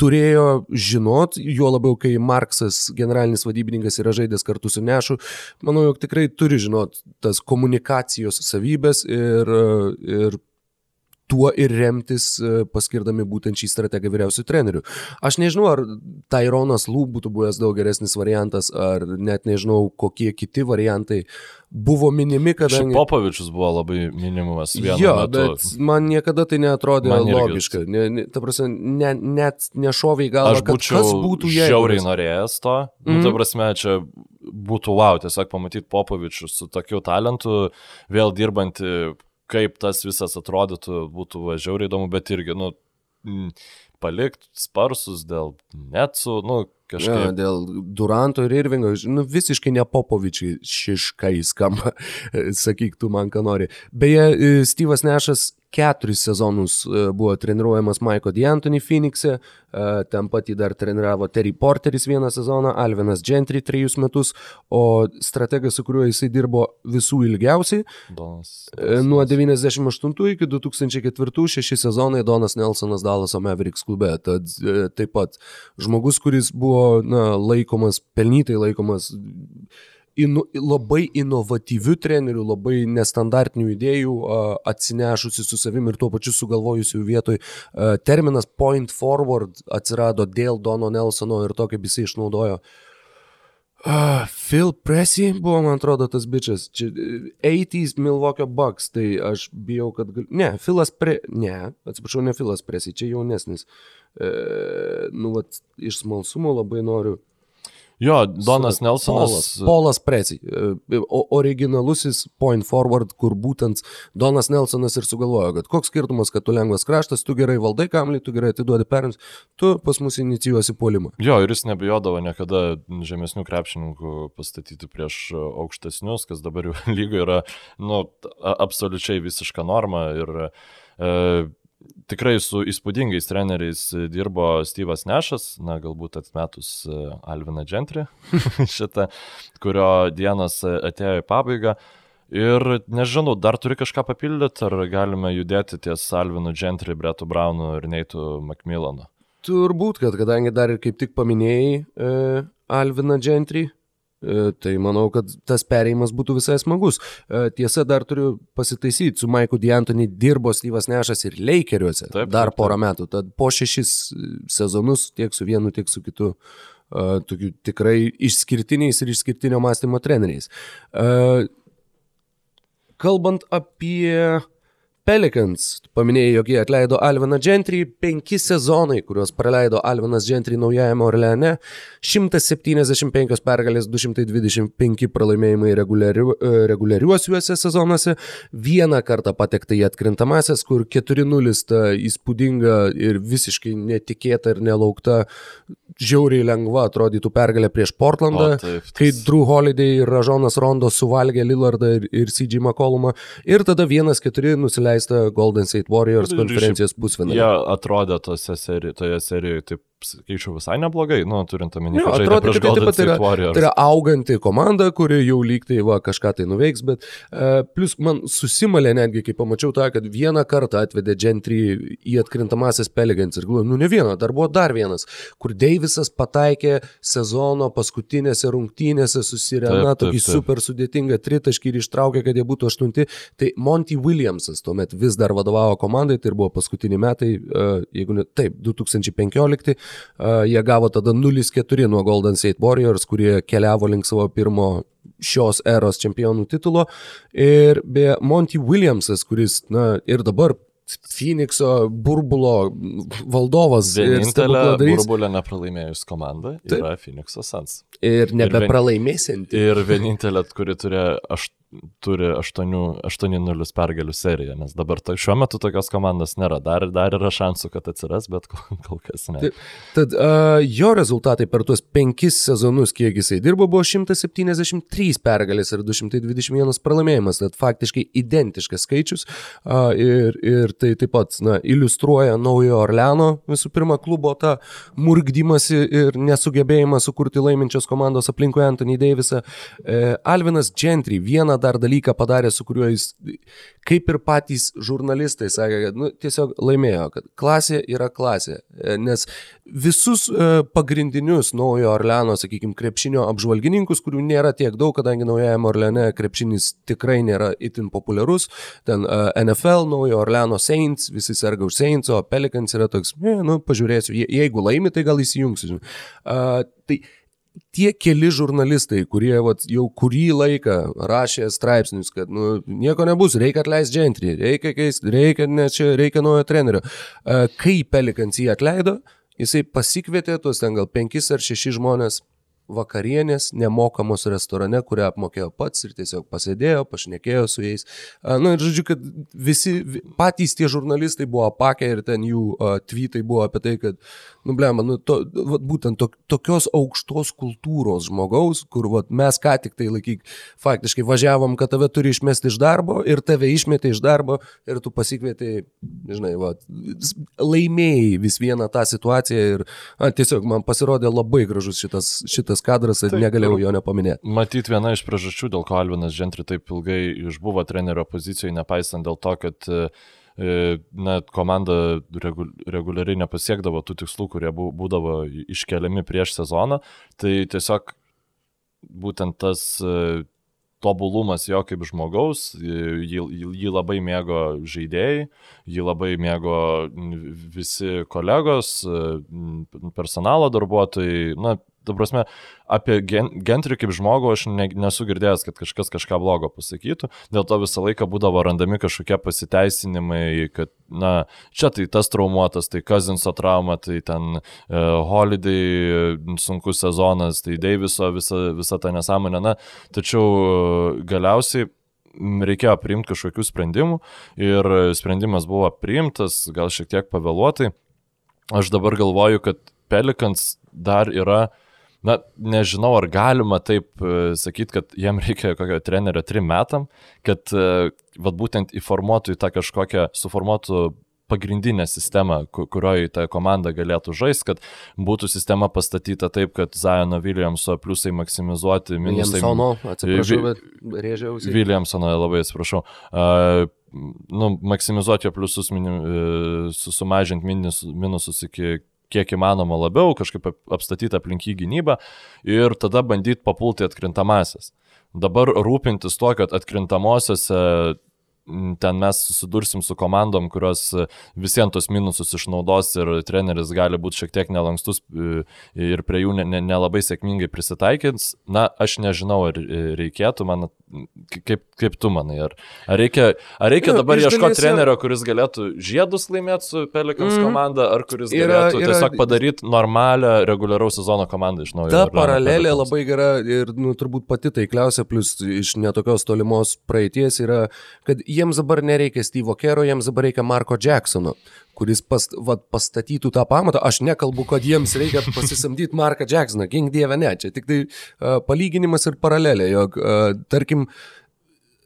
turėjo žinot, juo labiau, kai Marksas, generalinis vadybininkas, yra žaidęs kartu su Nešu, manau, jog tikrai turi žinot tas komunikacijos savybės ir, ir tuo ir remtis paskirdami būtent šį strategą vyriausių trenerių. Aš nežinau, ar Tyronas Lū būtų buvęs daug geresnis variantas, ar net nežinau, kokie kiti variantai buvo minimi, kadangi... Popovičius buvo labai minimumas vienu jo, metu. bet man niekada tai neatrodė logiška. Ne, ne, ta prasme, ne, net nešoviai galva, Aš būčiau kas būtų jeigu. žiauriai norėjęs to. Mm nu, ta prasme, čia būtų wow, tiesiog pamatyti Popovičius su tokiu talentu, vėl dirbantį, kaip tas visas atrodytų, būtų va, žiauriai įdomu, bet irgi, nu, palikti sparsus dėl netsų, nu, kažkaip. Ja, dėl Duranto ir Irvingo, nu, visiškai ne Popovičiai šiškai skamba, sakyk tu man, ką nori. Beje, e, Steve'as Nešas keturis sezonus e, buvo treniruojamas Maiko D'Antoni Phoenix'e, e, ten pat jį dar treniravo Terry Porteris vieną sezoną, Alvinas Gentry trejus metus, o strategas, su kuriuo jisai dirbo visų ilgiausiai, Donas, e, nuo 98 iki 2004 šeši sezonai Donas Nelsonas Dalaso Mavericks klube, tad taip pat žmogus, kuris buvo na, laikomas, pelnytai laikomas inu, labai inovatyvių trenerių, labai nestandartinių idėjų atsinešusi su savimi ir tuo pačiu sugalvojusių vietoj. Terminas point forward atsirado dėl Dono Nelsono ir to, kaip jisai išnaudojo. Uh, Phil Pressy buvo, man atrodo, tas bičias. Čia 80s Milwaukee Bucks, tai aš bijau, kad... Gal... Ne, Philas Pre... Ne, atsiprašau, ne Philas Pressy, čia jaunesnis. E, nu, vat, iš smalsumo labai noriu Jo, Donas Nelsonas. Polas, Polas Presi, e, originalusis point forward, kur būtent Donas Nelsonas ir sugalvojo, kad koks skirtumas, kad tu lengvas kraštas, tu gerai valdai kamlį, tu gerai atiduodi perims, tu pas mus inicijuosi polimą. Jo, ir jis nebijodavo niekada žemesnių krepšininkų pastatyti prieš aukštesnius, kas dabar jau lygo yra, nu, absoliučiai visiška norma ir e, tikrai su įspūdingais treneriais dirbo Steve'as Nešas, na galbūt atmetus e, Alviną Gentry, šitą, kurio dienas atėjo į pabaigą. Ir nežinau, dar turi kažką papildyti, ar galime judėti ties Alvinu Gentry, Bretu Braunu ir Neitu Macmillanu? Turbūt, kad kadangi dar ir kaip tik paminėjai e, Alviną Gentry, E, tai manau, kad tas perėjimas būtų visai smagus. E, tiesa, dar turiu pasitaisyti, su Maiku D'Antoni dirbo Styvas Nešas ir Leikeriuose taip, dar taip, taip. porą metų. Tad po šešis sezonus tiek su vienu, tiek su kitu uh, tokiu tikrai išskirtiniais ir išskirtinio mąstymo treneriais. Kalbant apie Pelicans, paminėjai, jog jie atleido Alviną Gentry, penki sezonai, kuriuos praleido Alvinas Gentry naujajame Orleane, 175 pergalės, 225 pralaimėjimai reguliariu, e, reguliariuosiuose sezonuose, vieną kartą patekta į atkrintamasias, kur 4-0 ta įspūdinga ir visiškai netikėta ir nelaukta, žiauriai lengva atrodytų pergalė prieš Portlandą, o, taip, tas... kai Drew Holiday ir Ražonas Rondo suvalgė Lillardą ir, ir CJ McCollumą, ir tada 1-4 nusileido paleista Golden State Warriors konferencijos pusfinalį. Jie atrodė seri, toje serijoje taip sakyčiau, visai neblogai, nu, turint omeny, kad žaidė prieš tai Golden State Warriors. Tai yra auganti komanda, kuri jau lyg tai va, kažką tai nuveiks, bet uh, plus man susimalė netgi, kai pamačiau tą, kad vieną kartą atvedė Gentry į atkrintamasias Peligans ir galvoju, nu ne vieną, dar buvo dar vienas, kur Deivisas pataikė sezono paskutinėse rungtynėse susirena tokį super sudėtingą tritaškį ir ištraukė, kad jie būtų aštunti. Tai Monty Williamsas tuomet vis dar vadovavo komandai, tai buvo paskutiniai metai, uh, jeigu ne, taip, 2015, uh, jie gavo tada 0-4 nuo Golden State Warriors, kurie keliavo link savo pirmo šios eros čempionų titulo. Ir be Monty Williamsas, kuris, na, ir dabar Phoenixo burbulo valdovas. Vienintelė burbulė nepralaimėjus komanda yra Taip. Phoenix'o Sans. Ir nebepralaimėsinti. Ir vienintelė, kuri turėjo aš, turi 8-0 pergalių seriją, nes dabar to, šiuo metu tokios komandos nėra. Dar, dar yra šansų, kad atsiras, bet kol, kol kas ne. Tad, tad uh, jo rezultatai per tuos penkis sezonus, kiek jisai dirbo, buvo 173 pergalės ir 221 pralaimėjimas. Tad faktiškai identiškas skaičius. Uh, ir, ir tai taip pat na, iliustruoja naujo Orleano visų pirma klubo tą murgdymasi ir nesugebėjimą sukurti laiminčios komandos aplinkui Anthony Davisą. Uh, Alvinas Gentry vieną dar dalyką padarė, su kuriuo jis, kaip ir patys žurnalistai sakė, kad nu, tiesiog laimėjo, kad klasė yra klasė. E, nes visus e, pagrindinius naujo Orleano, sakykime, krepšinio apžvalgininkus, kurių nėra tiek daug, kadangi naujajame Orleane krepšinis tikrai nėra itin populiarus, ten e, NFL, naujo Orleano Saints, visi serga už Saints, o Pelicans yra toks, ne, nu, pažiūrėsiu, jeigu laimi, tai gal įsijungsiu. Uh, tai tie keli žurnalistai, kurie vat, jau kurį laiką rašė straipsnius, kad nu, nieko nebus, reikia atleisti džentrį, reikia keisti, reikia, ne čia, reikia naujo trenerio. Kai Pelikans jį atleido, jisai pasikvietė tuos ten gal penkis ar šešis žmonės vakarienės nemokamos restorane, kurią apmokėjo pats ir tiesiog pasėdėjo, pašnekėjo su jais. Na nu, ir žodžiu, kad visi patys tie žurnalistai buvo apakę ir ten jų uh, tweetai buvo apie tai, kad, nu blema, nu, to, va, būtent to, tokios aukštos kultūros žmogaus, kur va, mes ką tik tai laikyk, faktiškai važiavom, kad tave turi išmesti iš darbo ir tave išmetė iš darbo ir tu pasikvietei, žinai, va, laimėjai vis vieną tą situaciją ir a, tiesiog man pasirodė labai gražus šitas, šitas tas kadras ir negalėjau jo nepaminėti. Matyt, viena iš priežasčių, dėl ko Alvinas Žentri taip ilgai išbuvo trenerio pozicijoje, nepaisant dėl to, kad e, na, komanda reguliariai nepasiekdavo tų tikslų, kurie būdavo iškeliami prieš sezoną, tai tiesiog būtent tas e, tobulumas jo kaip žmogaus, jį, jį labai mėgo žaidėjai, jį labai mėgo visi kolegos, e, personalo darbuotojai, na, ta prasme, apie gen, Gentrį kaip žmogų aš ne, nesu girdėjęs, kad kažkas kažką blogo pasakytų, dėl to visą laiką būdavo randami kažkokie pasiteisinimai, kad, na, čia tai tas traumuotas, tai Kazinso trauma, tai ten uh, Holiday sunkus sezonas, tai Daviso visa, visa ta nesąmonė, na, tačiau uh, galiausiai reikėjo priimti kažkokių sprendimų ir sprendimas buvo priimtas, gal šiek tiek pavėluotai. Aš dabar galvoju, kad Pelikans dar yra na, nežinau, ar galima taip e, sakyti, kad jiem reikia kokio trenerio trim metam, kad e, vad būtent įformuotų į tą kažkokią, suformuotų pagrindinę sistemą, kurioje ta komanda galėtų žaisti, kad būtų sistema pastatyta taip, kad Zajono Williamso pliusai maksimizuoti, minusai. Williamsono, atsiprašau, bet rėžiausi. Williamsono, labai atsiprašau. Uh, nu, maksimizuoti jo pliusus, minim, uh, sumažinti minus, minusus iki kiek įmanoma labiau, kažkaip apstatyti aplink jį gynybą ir tada bandyti papulti atkrintamasis. Dabar rūpintis tuo, kad atkrintamosiose ten mes susidursim su komandom, kurios e, visiems tos minusus išnaudos ir treneris gali būti šiek tiek nelankstus e, ir prie jų nelabai ne, ne sėkmingai prisitaikins. Na, aš nežinau, ar e, reikėtų, man, kaip, kaip tu manai, ar, ar reikia, ar reikia dabar ieškoti trenerio, kuris galėtų žiedus laimėti su Pelikans mm. komanda, ar kuris yra, galėtų yra, tiesiog padaryti normalią reguliaraus sezono komandą iš naujo. Ta paralelė labai gera ir nu, turbūt pati taikliausia, plus iš netokios tolimos praeities yra, kad jiems dabar nereikia Steve'o Kero, jiems dabar reikia Marko Jacksono, kuris pas, va, pastatytų tą pamatą. Aš nekalbu, kad jiems reikia pasisamdyti Marką Jacksoną, gink dieve ne, čia tik tai uh, palyginimas ir paralelė, jog, uh, tarkim,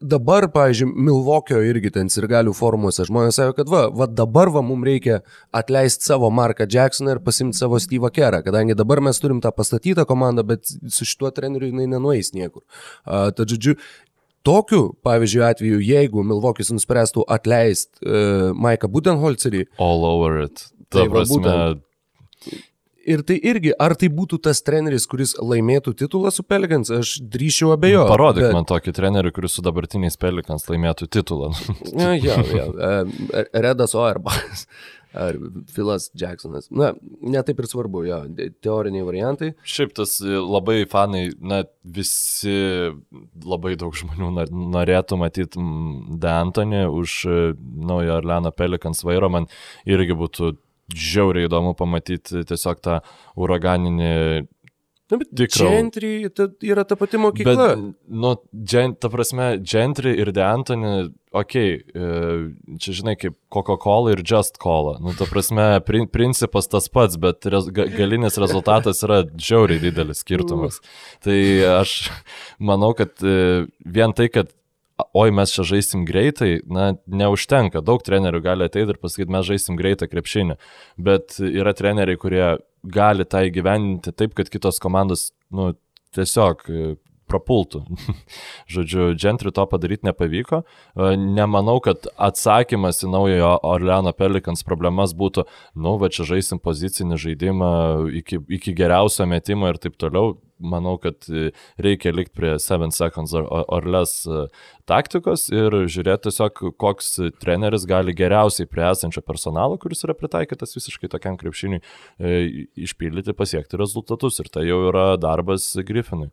dabar, pavyzdžiui, Milvokio irgi ten sirgalių formuose žmonės sako, kad va, va dabar va mums reikia atleisti savo Marką Jacksoną ir pasimti savo Steve'ą Kerą, kadangi dabar mes turim tą pastatytą komandą, bet su šituo treneriu jinai nenueis niekur. Uh, tad žodžiu, Tokiu, pavyzdžiui, atveju, jeigu Milvokis nuspręstų atleisti uh, Maiką Budenholzerį. All over it. Ta tai prasme, būtent, Ir tai irgi, ar tai būtų tas treneris, kuris laimėtų titulą su Pelikans, aš drįšiau abejoti. Parodyk bet... man tokį trenerių, kuris su dabartiniais Pelikans laimėtų titulą. ja, ja, ja. Redas Oerbachas ar Filas Jacksonas. Na, netaip ir svarbu, jo, teoriniai variantai. Šiaip tas e, labai fanai, na, visi labai daug žmonių norėtų matyti Dantonį už e, naujo Orleano Pelikans vairo, man irgi būtų žiauriai įdomu pamatyti tiesiog tą uraganinį Na, bet Tikro. Gentry ta, yra ta pati mokykla. Bet, nu, gen, ta prasme, Gentry ir De Antoni, okei, okay, čia žinai, kaip Coca-Cola ir Just Cola. Nu, ta prasme, prin, principas tas pats, bet rez, galinis rezultatas yra žiauriai didelis skirtumas. Tai aš manau, kad e, vien tai, kad oi mes čia žaisim greitai, na, neužtenka. Daug trenerių gali ateiti ir pasakyti, mes žaisim greitą krepšinį. Bet yra treneriai, kurie gali tą įgyvendinti taip, kad kitos komandos, nu, tiesiog prapultų. Žodžiu, Gentry to padaryti nepavyko. E, nemanau, kad atsakymas į naujojo Orleano Pelikans problemas būtų, nu, va čia žaisim pozicinį žaidimą iki, iki geriausio metimo ir taip toliau. Manau, kad reikia likti prie 7 seconds or, or less e, taktikos ir žiūrėti tiesiog, koks treneris gali geriausiai prie esančio personalo, kuris yra pritaikytas visiškai tokiam krepšiniui, e, išpildyti, pasiekti rezultatus. Ir tai jau yra darbas Griffinui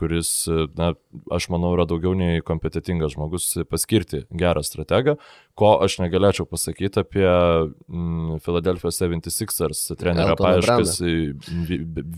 kuris, na, aš manau, yra daugiau nei kompetitingas žmogus paskirti gerą strategą, ko aš negalėčiau pasakyti apie mm, Philadelphia 76ers trenerio paieškas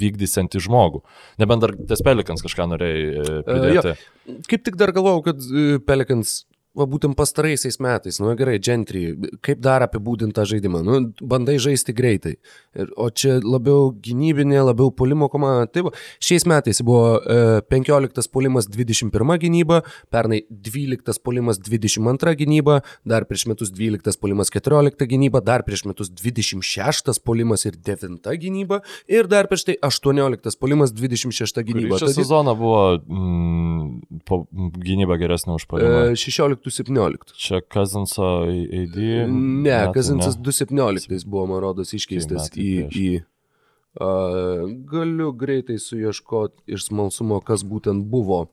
vykdysiantį žmogų. Nebent dar ties Pelikans kažką norėjai e, pridėti. Uh, jo, kaip tik dar galvojau, kad e, Pelikans va būtent pastaraisiais metais, nu gerai, Gentry, kaip dar apibūdinti tą žaidimą, nu, bandai žaisti greitai. Ir, o čia labiau gynybinė, labiau polimo komanda. Taip, šiais metais buvo e, 15 polimas 21 gynyba, pernai 12 polimas 22 gynyba, dar prieš metus 12 polimas 14 gynyba, dar prieš metus 26 polimas ir 9 gynyba ir dar prieš tai 18 polimas 26 gynyba. Šią sezoną buvo mm, po, gynyba geresnė už polimą. E, 16 217. Čia Kazinso AD? Ne, Kazinsas 217 buvo, man rodos, iškeistas į... į uh, galiu greitai suieškoti iš smalsumo, kas būtent buvo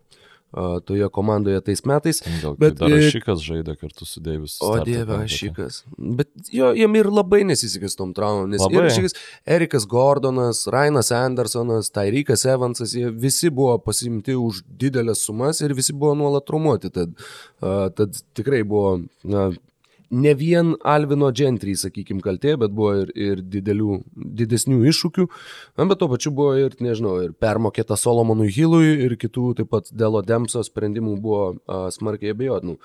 toje komandoje tais metais. Gal, bet dar Šikas žaidė kartu su Deivis. O dieve, Šikas. Bet jo, jam ir labai nesisekė su tom traumom, nes labai. ir Šikas, Erikas Gordonas, Rainas Andersonas, Tyreekas Evansas, jie visi buvo pasimti už didelės sumas ir visi buvo nuolat traumuoti. Tad, tad tikrai buvo na, ne vien Alvino Gentry, sakykime, kaltė, bet buvo ir, ir didelių, didesnių iššūkių, bet tuo pačiu buvo ir, nežinau, ir permokėta Solomonui Hillui ir kitų taip pat Delo Demso sprendimų buvo a, smarkiai abejotinų.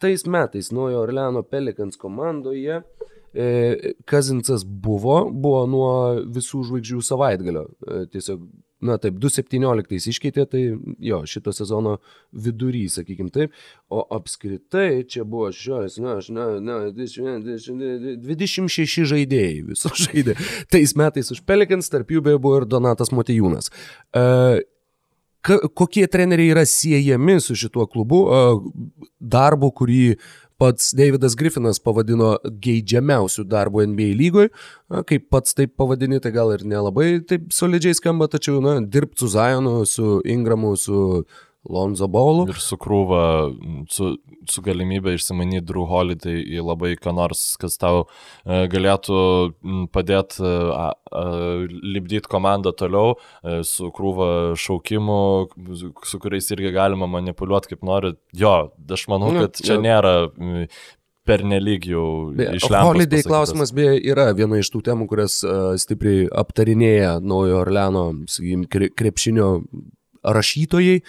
Tais metais nuojo Orleano Pelikans komandoje e, Kazinsas buvo, buvo nuo visų žvaigždžių savaitgalio. E, tiesiog na taip, 2.17 iškeitė, tai jo, šito sezono vidury, sakykim taip, o apskritai čia buvo 16, na, aš, na, na, 26 žaidėjai viso žaidė. Tais metais už Pelikans, tarp jų beje buvo ir Donatas Motejūnas. Uh, kokie treneriai yra siejami su šituo klubu, darbu, kurį pats Davidas Griffinas pavadino geidžiamiausių darbų NBA lygoje, kaip pats taip pavadini, tai gal ir nelabai taip solidžiai skamba, tačiau, na, dirbti su Zionu, su Ingramu, su Lonzo Baulu. Ir su krūva, su, su galimybė išsimanyti Drew Holiday į labai ką nors, kas tau e, galėtų padėti e, lipdyti komandą toliau, e, su krūva šaukimų, su kuriais irgi galima manipuliuoti kaip nori. Jo, aš manau, nu, kad čia nėra pernelyg jau išleidžiamas. Holiday klausimas beje yra viena iš tų temų, kurias uh, stipriai aptarinėja naujo Orleano, sakykim, krepšinio rašytojai,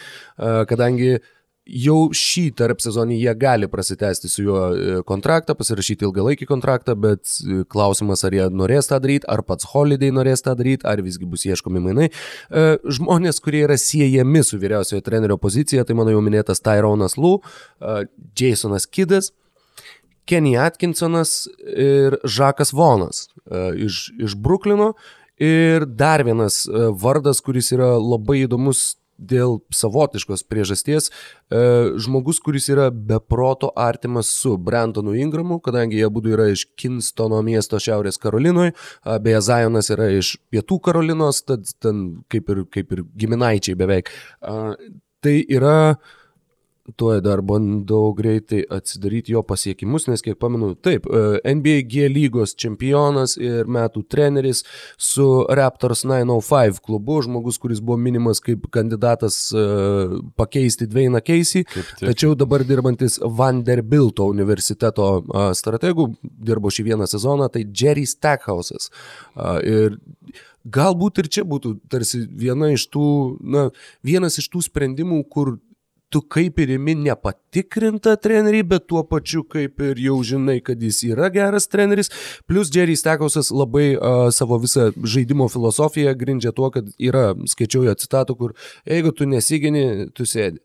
kadangi jau šį tarp sezonį jie gali prasitęsti su juo e, kontraktą, pasirašyti ilgalaikį kontraktą, bet e, klausimas, ar jie norės tą daryti, ar pats Holiday norės tą daryti, ar visgi bus ieškomi mainai. E, žmonės, kurie yra siejami su vyriausiojo trenerio pozicija, tai mano jau minėtas Tyronas Lou, Jasonas Kidas. Kenny Atkinsonas ir Žakas Vonas iš, iš Bruklino. Ir dar vienas vardas, kuris yra labai įdomus dėl savotiškos priežasties e, žmogus, kuris yra beproto artimas su Brentonu Ingramu, kadangi jie būtų yra iš Kinstono miesto Šiaurės Karolinoje, beje, Zajonas yra iš Pietų Karolinos, tad ten kaip ir, kaip ir giminaičiai beveik. Tai yra uh, tuoj dar bandau greitai atsidaryti jo pasiekimus, nes kiek pamenu, taip, e, NBA G lygos čempionas ir metų treneris su Raptors 905 klubu, žmogus, kuris buvo minimas kaip kandidatas e, pakeisti Dvainą Keisį, tačiau dabar dirbantis Vanderbilto universiteto strategų, dirbo šį vieną sezoną, tai Jerry Stackhausas. Ir galbūt ir čia būtų tarsi viena iš tų, na, vienas iš tų sprendimų, kur tu kaip ir imi nepatikrintą trenerį, bet tuo pačiu kaip ir jau žinai, kad jis yra geras treneris. Plus Jerry Stekosas labai uh, savo visą žaidimo filosofiją grindžia tuo, kad yra, skaičiau jo citatų, kur jeigu tu nesigini, tu sėdi.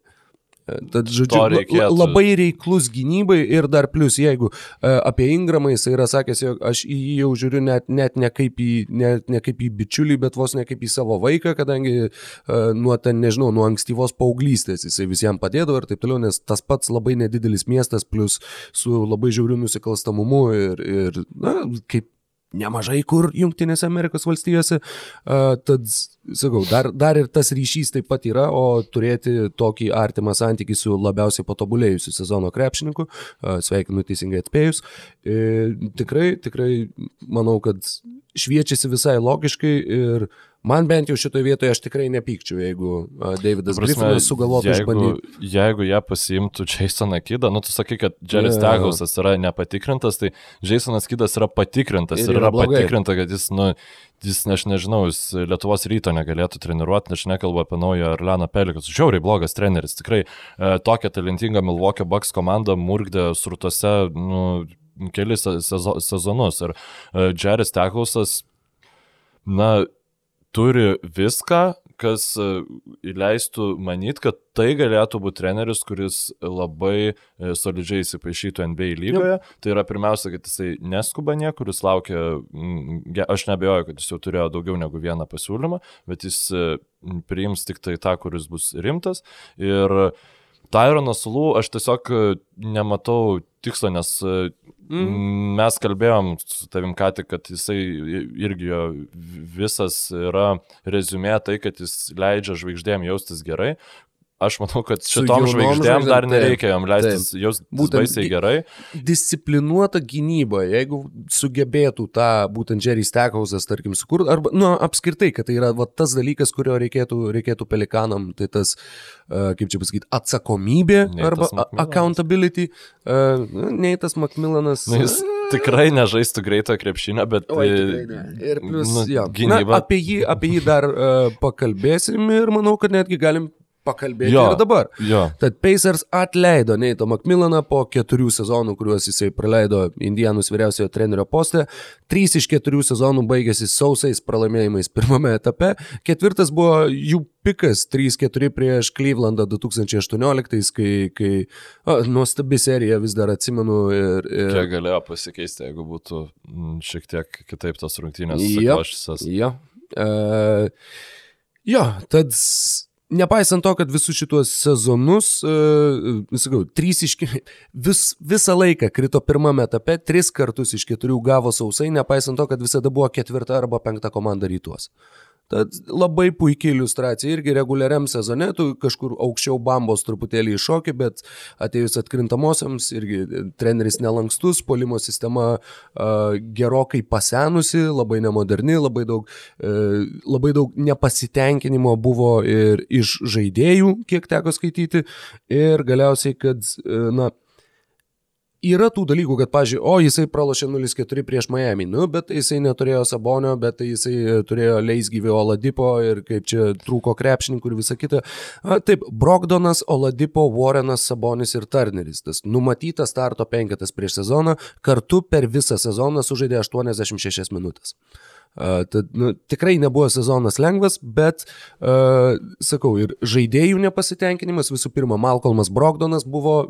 Tad, žodžiu, labai reiklus gynybai ir dar plus, jeigu uh, apie Ingramą jis yra sakęs, jog aš į jį jau žiūriu net, net ne, kaip į, net ne kaip į bičiulį, bet vos ne kaip į savo vaiką, kadangi uh, nuo ten, nežinau, nuo ankstyvos paauglystės jisai visiems padėdavo ir taip toliau, nes tas pats labai nedidelis miestas, plus su labai žiauriu nusikalstamumu ir, ir na, kaip nemažai kur Junktinėse Amerikos valstijose. Tad, sakau, dar, dar ir tas ryšys taip pat yra, o turėti tokį artimą santykį su labiausiai patobulėjusiu sezono krepšininku, sveikinu teisingai atspėjus, e, tikrai, tikrai manau, kad šviečiasi visai logiškai ir Man bent jau šitoje vietoje aš tikrai nepykčiau, jeigu Davidas Griffinas sugalvotų išbandyti. Jeigu jie pasiimtų Jasoną Kidą, nu tu sakai, kad Jerry yeah. Staghausas yra nepatikrintas, tai Jasonas Kidas yra patikrintas ir, ir yra, yra patikrinta, kad jis, nu, jis, aš nežinau, jis Lietuvos ryto negalėtų treniruoti, aš nekalbu apie naują Arleną Pelikas. Žiauriai blogas treneris, tikrai e, tokia talentinga Milwaukee Bucks komanda murgdė surtose, nu, kelis sezo, sezonus ir e, Jerry Staghausas, na, turi viską, kas e, leistų manyti, kad tai galėtų būti treneris, kuris labai e, solidžiai įsipaišytų NBA lygoje. Jau. Tai yra pirmiausia, kad jisai neskuba niekur, jis laukia, aš nebejoju, kad jis jau turėjo daugiau negu vieną pasiūlymą, bet jis e, priims tik tai tą, kuris bus rimtas. Ir Tyronas Lū, aš tiesiog nematau tikslo, nes mm. mes kalbėjom su tavim ką tik, kad jisai irgi jo visas yra rezumė tai, kad jis leidžia žvaigždėm jaustis gerai, Aš manau, kad šitom žvaigždėm dar nereikia jam leistis, jos būtų baisiai gerai. Disciplinuota gynyba, jeigu sugebėtų tą būtent Jerry Stackhausas, tarkim, sukurti, arba, nu, apskritai, kad tai yra va, tas dalykas, kurio reikėtų, reikėtų pelikanam, tai tas, uh, kaip čia pasakyti, atsakomybė Neitas arba accountability. Uh, Neitas Macmillanas. Nu, jis tikrai nežaistų greito krepšinio, bet... Oi, ne. Ir plus, nu, jo. Gynyba. Na, apie, jį, apie jį dar uh, pakalbėsim ir manau, kad netgi galim pakalbėti jo, ir dabar. Jo. Tad Pacers atleido Neito Macmillaną po keturių sezonų, kuriuos jisai praleido Indianus vyriausiojo trenerio poste. Trys iš keturių sezonų baigėsi sausais pralaimėjimais pirmame etape. Ketvirtas buvo jų pikas 3-4 prieš Clevelandą 2018, kai, kai o, nuostabi serija vis dar atsimenu. Ir, ir... Kiek galėjo pasikeisti, jeigu būtų šiek tiek kitaip tos rungtynės susiklošusios. Jo. Uh, jo, tad Nepaisant to, kad visus šituos sezonus, uh, sakau, trys iš, vis, visą laiką krito pirmame etape, tris kartus iš keturių gavo sausai, nepaisant to, kad visada buvo ketvirta arba penkta komanda rytuos. Tad labai puikiai iliustracija. Irgi reguliariam sezone, tu kažkur aukščiau bambos truputėlį iššokį, bet atėjus atkrintamosiams irgi treneris nelankstus, polimo sistema uh, gerokai pasenusi, labai nemoderni, labai daug, uh, labai daug nepasitenkinimo buvo ir iš žaidėjų, kiek teko skaityti, ir galiausiai, kad, uh, na, yra tų dalykų, kad, pažiūrėjau, o jisai pralošė 0-4 prieš Miami, nu, bet jisai neturėjo Sabonio, bet jisai turėjo Leisgyvį Oladipo ir kaip čia trūko krepšininkų ir visa kita. A, taip, Brogdonas, Oladipo, Warrenas, Sabonis ir Turneris. Tas numatytas starto penketas prieš sezoną, kartu per visą sezoną sužaidė 86 minutės. Uh, tad, nu, tikrai nebuvo sezonas lengvas, bet, uh, sakau, ir žaidėjų nepasitenkinimas, visų pirma, Malcolmas Brogdonas buvo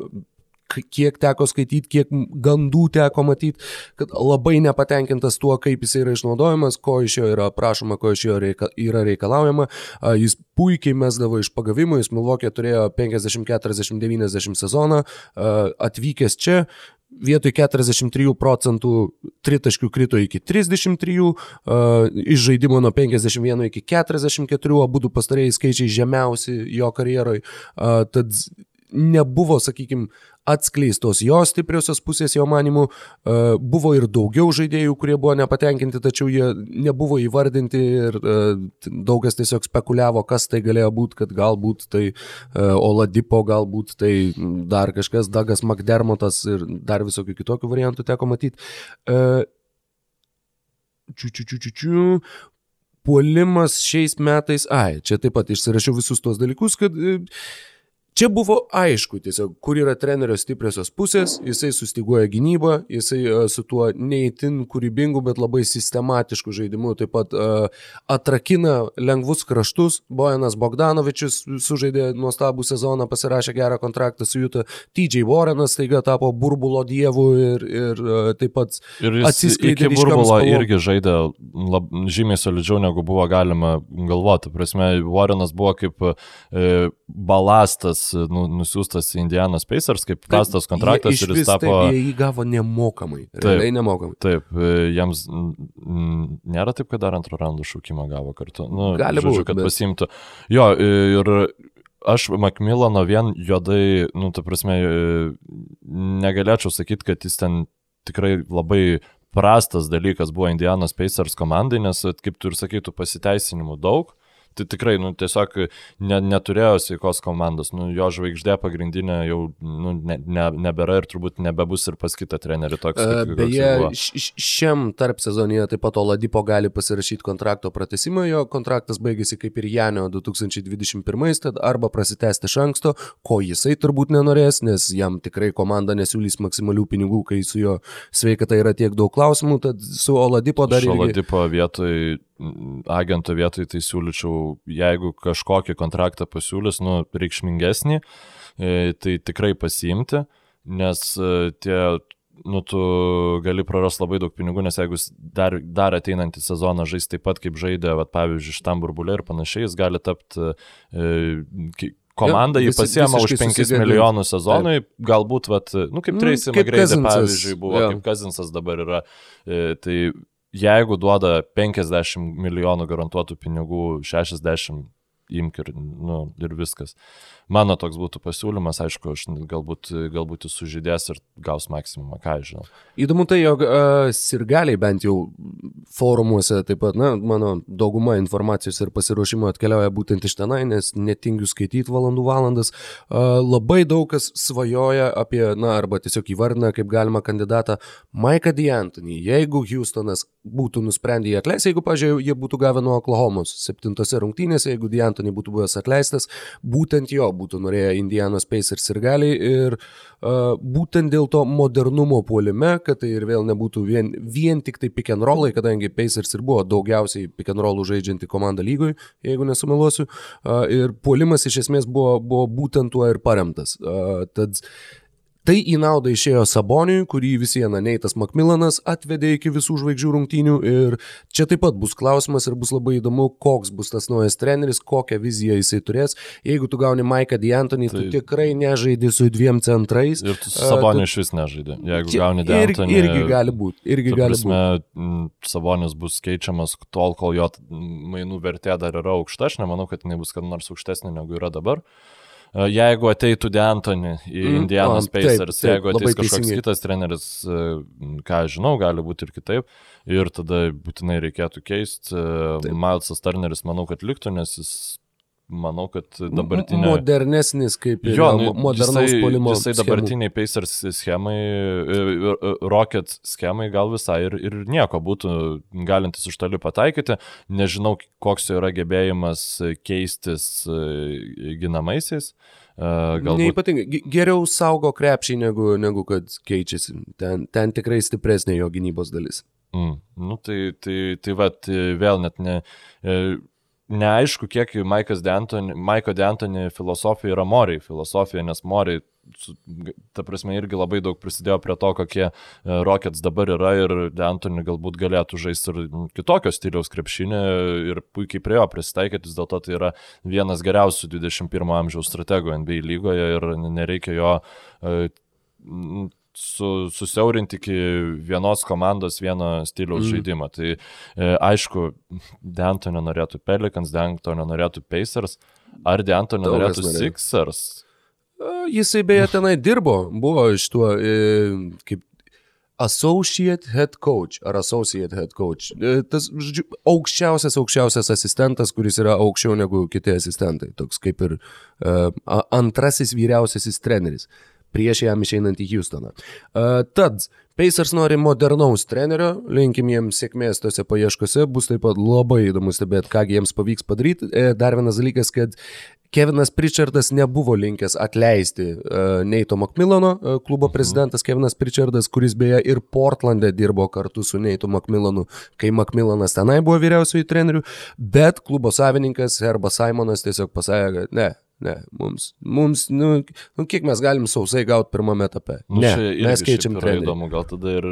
kiek teko skaityti, kiek gandų teko matyti, kad labai nepatenkintas tuo, kaip jis yra išnaudojamas, ko iš jo yra prašoma, ko iš jo reika, yra reikalaujama. Jis puikiai mesdavo iš pagavimų, jis Milvokė turėjo 50-40-90 sezoną, atvykęs čia, vietoj 43 procentų tritaškių krito iki 33, uh, iš žaidimo nuo 51 iki 44, abu pastarėjai skaičiai žemiausi jo karjeroje. Uh, tad nebuvo, sakykime, atskleistos jo stipriosios pusės, jo manimu, e, buvo ir daugiau žaidėjų, kurie buvo nepatenkinti, tačiau jie nebuvo įvardinti ir e, daug kas tiesiog spekuliavo, kas tai galėjo būti, kad galbūt tai e, Oladipo, galbūt tai dar kažkas, Dagas McDermottas ir dar visokių kitokių variantų teko matyti. Čiu, čiu, čiu, čiu, čiu. Puolimas šiais metais, ai, čia taip pat išsirašiau visus tos dalykus, kad Čia buvo aišku tiesiog, kur yra trenerio stipriosios pusės, jisai sustiguoja gynybą, jisai uh, su tuo neįtin kūrybingu, bet labai sistematišku žaidimu taip pat uh, atrakina lengvus kraštus. Bojanas Bogdanovičius sužaidė nuostabų sezoną, pasirašė gerą kontraktą su Juta. TJ Warrenas taiga tapo burbulo dievu ir, ir uh, taip pat atsiskleidė. Iki burbulo irgi žaidė lab, žymiai solidžiau negu buvo galima galvoti. Prasme, Warrenas buvo kaip e, balastas nu, nusiųstas į Indianos Pacers kaip prastas kontraktas ir jis tapo... Taip, jie jį gavo nemokamai. Taip, nemokamai. Taip, e, jiems nėra taip, kad dar antrą raundų šaukimą gavo kartu. Nu, Gali būti, kad bet... pasimtų. Jo, ir aš Makmilano vien juodai, nu, ta prasme, e, negalėčiau sakyti, kad jis ten tikrai labai prastas dalykas buvo Indianos Pacers komandai, nes, kaip tu ir sakytų, pasiteisinimų daug tai tikrai, nu, tiesiog ne, neturėjo sveikos komandos, nu, jo žvaigždė pagrindinė jau nu, ne, ne, nebėra ir turbūt nebebus ir pas kitą trenerį toks. Uh, beje, šiam tarp sezonėje taip pat Oladipo gali pasirašyti kontrakto pratesimą, jo kontraktas baigėsi kaip ir Janio 2021, tad arba prasitęsti iš anksto, ko jisai turbūt nenorės, nes jam tikrai komanda nesiūlys maksimalių pinigų, kai su jo sveikata yra tiek daug klausimų, tad su Oladipo dar... Iš Oladipo vietoj agento vietoj tai siūlyčiau, jeigu kažkokį kontraktą pasiūlys, nu, reikšmingesnį, e, tai tikrai pasiimti, nes e, tie, nu, tu gali prarasti labai daug pinigų, nes jeigu dar, dar ateinantį sezoną žais taip pat kaip žaidė, vat, pavyzdžiui, šitam burbulė ir panašiai, jis gali tapti e, komanda jį pasiema už 5 susidėdė. milijonus sezonui, Taip. galbūt, vat, nu, kaip Tracy mm, McGrady, pavyzdžiui, buvo, ja. kaip Kazinsas dabar yra. E, tai jeigu duoda 50 milijonų garantuotų pinigų, 60 imk ir, nu, ir viskas. Mano toks būtų pasiūlymas, aišku, aš galbūt, galbūt jis sužydės ir gaus maksimumą, ką žinau. Įdomu tai, jog uh, sirgaliai bent jau forumuose, taip pat, na, mano dauguma informacijos ir pasiruošimo atkeliauja būtent iš tenai, nes netingiu skaityti valandų valandas. Uh, labai daug kas svajoja apie, na, arba tiesiog įvardina kaip galima kandidatą Maiką D'Antony. Jeigu Houstonas būtų nusprendę jį atleisti, jeigu, pažiūrėjau, jie būtų gavę nuo Oklahomos septintose rungtynėse, jeigu D'Antony būtų buvęs atleistas, būtent jo būtų norėję Indianos Pacers ir galiai ir uh, būtent dėl to modernumo puolime, kad tai ir vėl nebūtų vien, vien tik tai pick and rollai, kadangi Pacers ir buvo daugiausiai pick and rollų žaidžianti komanda lygoj, jeigu nesumeluosiu, uh, ir puolimas iš esmės buvo, buvo būtent tuo ir paremtas. Uh, tad Tai į naudą išėjo Saboniui, kurį vis viena Neitas Makmilanas atvedė iki visų žvaigždžių rungtynių ir čia taip pat bus klausimas ir bus labai įdomu, koks bus tas naujas treneris, kokią viziją jisai turės. Jeigu tu gauni Maiką D'Antonį, tai... tu tikrai nežaidži su dviem centrais. Ir tu su Saboniu tu... iš vis nežaidži. Jeigu čia, gauni D'Antonį. Ir, irgi gali būti. Irgi gali būti. Sabonis bus keičiamas tol, kol jo mainų vertė dar yra aukšta. Aš nemanau, kad jinai bus kad nors aukštesnė negu yra dabar. E, jeigu ateitų D'Antoni į mm, Indianos Pacers, taip, taip, jeigu ateis kažkoks teisingai. kitas treneris, e, ką žinau, gali būti ir kitaip, ir tada būtinai reikėtų keisti. E, Milesas Turneris manau, kad liktų, nes jis manau, kad dabartinė... Modernesnis kaip ir jo, nu, modernaus polimo. jisai dabartiniai Pacers schemai, e, e, Rocket schemai gal visai ir, ir nieko būtų galintis iš toli pataikyti. Nežinau, koks jo yra gebėjimas keistis ginamaisiais. Galbūt... Neipatingai, geriau saugo krepšį negu, negu kad keičiasi. Ten, ten tikrai stipresnė jo gynybos dalis. Mm. Nu, tai, tai, tai va, vėl net ne, e, neaišku, kiek Maiko Dentoni filosofija yra Moriai filosofija, nes Moriai, ta prasme, irgi labai daug prisidėjo prie to, kokie e, Rockets dabar yra ir Dentoni galbūt galėtų žaisti ir kitokio stiliaus krepšinį ir puikiai prie jo prisitaikyti, dėl to tai yra vienas geriausių 21 amžiaus strategų NBA lygoje ir nereikia jo e, su, susiaurinti iki vienos komandos, vieno stiliaus mm. žaidimo. Tai e, aišku, Dentonio norėtų Pelicans, Dentonio norėtų Pacers, ar Dentonio norėtų Sixers? Jisai beje tenai dirbo, buvo iš tuo, e, kaip associate head coach ar associate head coach. E, tas, žodžiu, aukščiausias, aukščiausias asistentas, kuris yra aukščiau negu kiti asistentai. Toks kaip ir uh, antrasis vyriausiasis treneris prieš jam išeinant į Houstoną. Uh, tad Pacers nori modernaus trenerio, linkim jiems sėkmės tose paieškose, bus taip pat labai įdomu stebėti, ką jiems pavyks padaryti. E, dar vienas dalykas, kad Kevinas Pritchardas nebuvo linkęs atleisti uh, Neito Macmillano, uh, klubo prezidentas Kevinas Pritchardas, kuris beje ir Portlande dirbo kartu su Neito Macmillanu, kai Macmillanas tenai buvo vyriausiųjų trenerių, bet klubo savininkas Herbas Simonas tiesiog pasakė, kad ne, Ne, mums, mums nu, nu, kiek mes galim sausai gauti pirmame etape. Nu, ne, mes keičiam trenerį. Įdomu, gal tada ir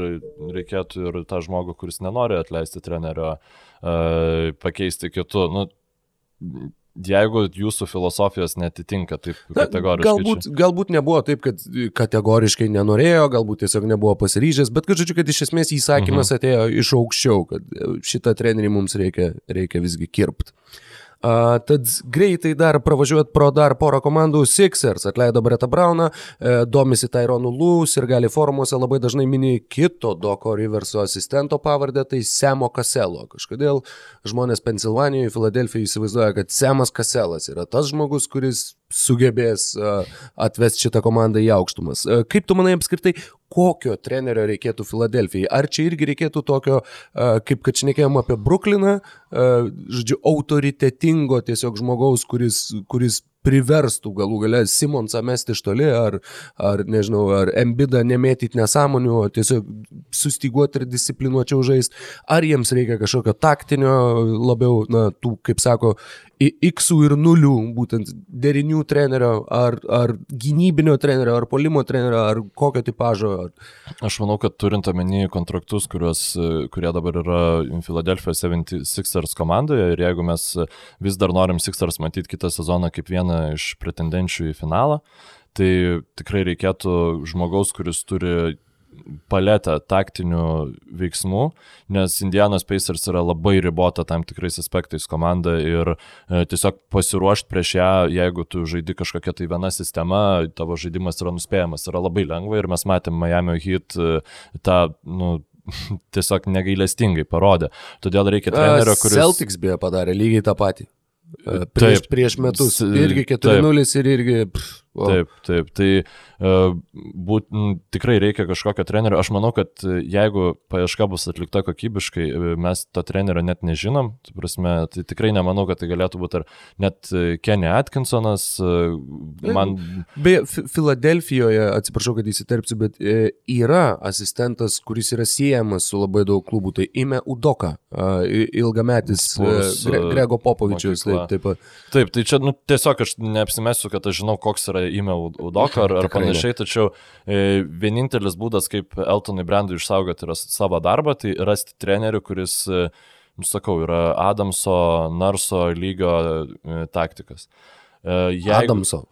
reikėtų ir tą žmogų, kuris nenori atleisti trenerio, uh, pakeisti kitu. Nu, jeigu jūsų filosofijos netitinka taip kategoriškai. Galbūt, galbūt nebuvo taip, kad kategoriškai nenorėjo, galbūt tiesiog nebuvo pasiryžęs, bet kad, žodžiu, kad iš esmės įsakymas mhm. atėjo iš aukščiau, kad šitą trenerį mums reikia, reikia visgi kirpti. A, tad greitai dar pravažiuot pro dar porą komandų Sixers atleido Breta Brauną, e, domisi Tyronu Lūs ir gali forumuose labai dažnai mini kito Doko Riverso asistento pavardę, tai Semo Kaselo. Kažkodėl žmonės Pensilvanijoje, Filadelfijoje įsivaizduoja, kad Semas Kaselas yra tas žmogus, kuris sugebės atvesti šitą komandą į aukštumas. Kaip tu manai apskritai, kokio trenerio reikėtų Filadelfijai? Ar čia irgi reikėtų tokio, kaip kad šnekėjom apie Brukliną, žodžiu, autoritetingo tiesiog žmogaus, kuris, kuris priverstų galų gale Simonsą mesti iš toli, ar, ar nežinau, ar Embidą nemėtyti nesąmonių, o tiesiog sustiguoti ir disciplinuočiau žaisti, ar jiems reikia kažkokio taktinio, labiau, na, tų, kaip sako, X ir nulių, būtent derinių trenerio, ar, ar gynybinio trenerio, ar polimo trenerio, ar kokio tipožo. Ar... Aš manau, kad turint omeny kontraktus, kuriuos, kurie dabar yra Philadelphia 76ers komandoje ir jeigu mes vis dar norim Sixers matyti kitą sezoną kaip vieną iš pretendenčių į finalą, tai tikrai reikėtų žmogaus, kuris turi paletę taktinių veiksmų, nes Indianos Pacers yra labai ribota tam tikrais aspektais komanda ir e, tiesiog pasiruošti prieš ją, jeigu tu žaidi kažkokia tai viena sistema, tavo žaidimas yra nuspėjamas, yra labai lengva ir mes matėm Miami Heat e, tą, nu, tiesiog negailestingai parodė. Todėl reikia trenerio, kuris... Celtics beje padarė lygiai tą patį. E, prieš, taip, prieš metus. Irgi 4-0 ir irgi... Pff, Wow. Taip, taip. Tai uh, būt, tikrai reikia kažkokio trenerio. Aš manau, kad e, jeigu paieška bus atlikta kokybiškai, e, mes to trenerio net nežinom. Tai, prasme, tai tikrai nemanau, kad tai galėtų būti ar net Kenny Atkinsonas. Uh, man... Beje, Filadelfijoje, atsiprašau, kad įsiterpsiu, bet yra asistentas, kuris yra siejamas su labai daug klubų. Tai Ime Udoka, uh, ilgametis Spurs, uh, Grego Popovičius. Taip, taip, taip, tai čia nu, tiesiog aš neapsimesiu, kad aš žinau, koks yra įmė Udoką ar, ar panašiai, tačiau e, vienintelis būdas, kaip Eltonui Brandui išsaugoti savo darbą, tai rasti trenerių, kuris, e, nu, sakau, yra Adamso, Narso lygio e, taktikas. E, jeigu, Adamso.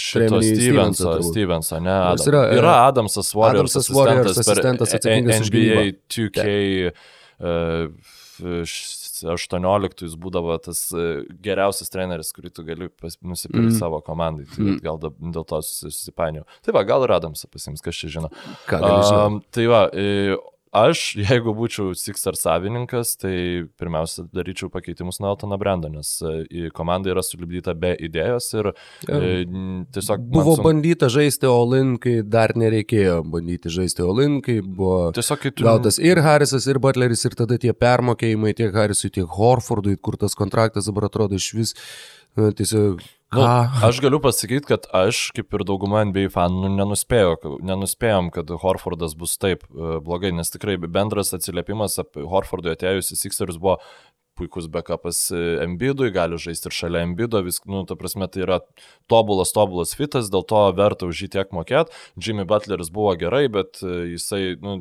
Šito Stevenso, Stevenso, ne Adams. Yra, e, yra Adamsas Warriors Adamsas asistentas, asistentas atsakingas NBA 2K. Uh, 18 jis būdavo tas e, geriausias treneris, kurį tu gali nusipirkti mm. savo komandai. Tai mm. gal dėl to susipainiau. Tai va, gal ir Adamsą pasims, kas čia žino. Ką, um, tai va, e, aš, jeigu būčiau Sixer savininkas, tai pirmiausia daryčiau pakeitimus nuo Eltono Brando, nes e, komanda yra sulibdyta be idėjos ir ja. e, tiesiog... Buvo sun... bandyta žaisti Olin, kai dar nereikėjo bandyti žaisti Olin, kai buvo tiesiog, kai tu... gautas ir Harrisas, ir Butleris, ir tada tie permokėjimai tiek Harrisui, tiek Horfordui, kur tas kontraktas dabar atrodo iš vis tiesiog Nu, aš galiu pasakyti, kad aš, kaip ir dauguma NBA fanų, nu, nenuspėjau, nenuspėjom, kad Horfordas bus taip e, blogai, nes tikrai bendras atsiliepimas apie Horfordui atėjus į Sixers buvo puikus backupas Embidui, gali žaisti ir šalia Embido, vis, nu, ta prasme, tai yra tobulas, tobulas fitas, dėl to verta už jį tiek mokėti. Jimmy Butleris buvo gerai, bet e, jisai, nu,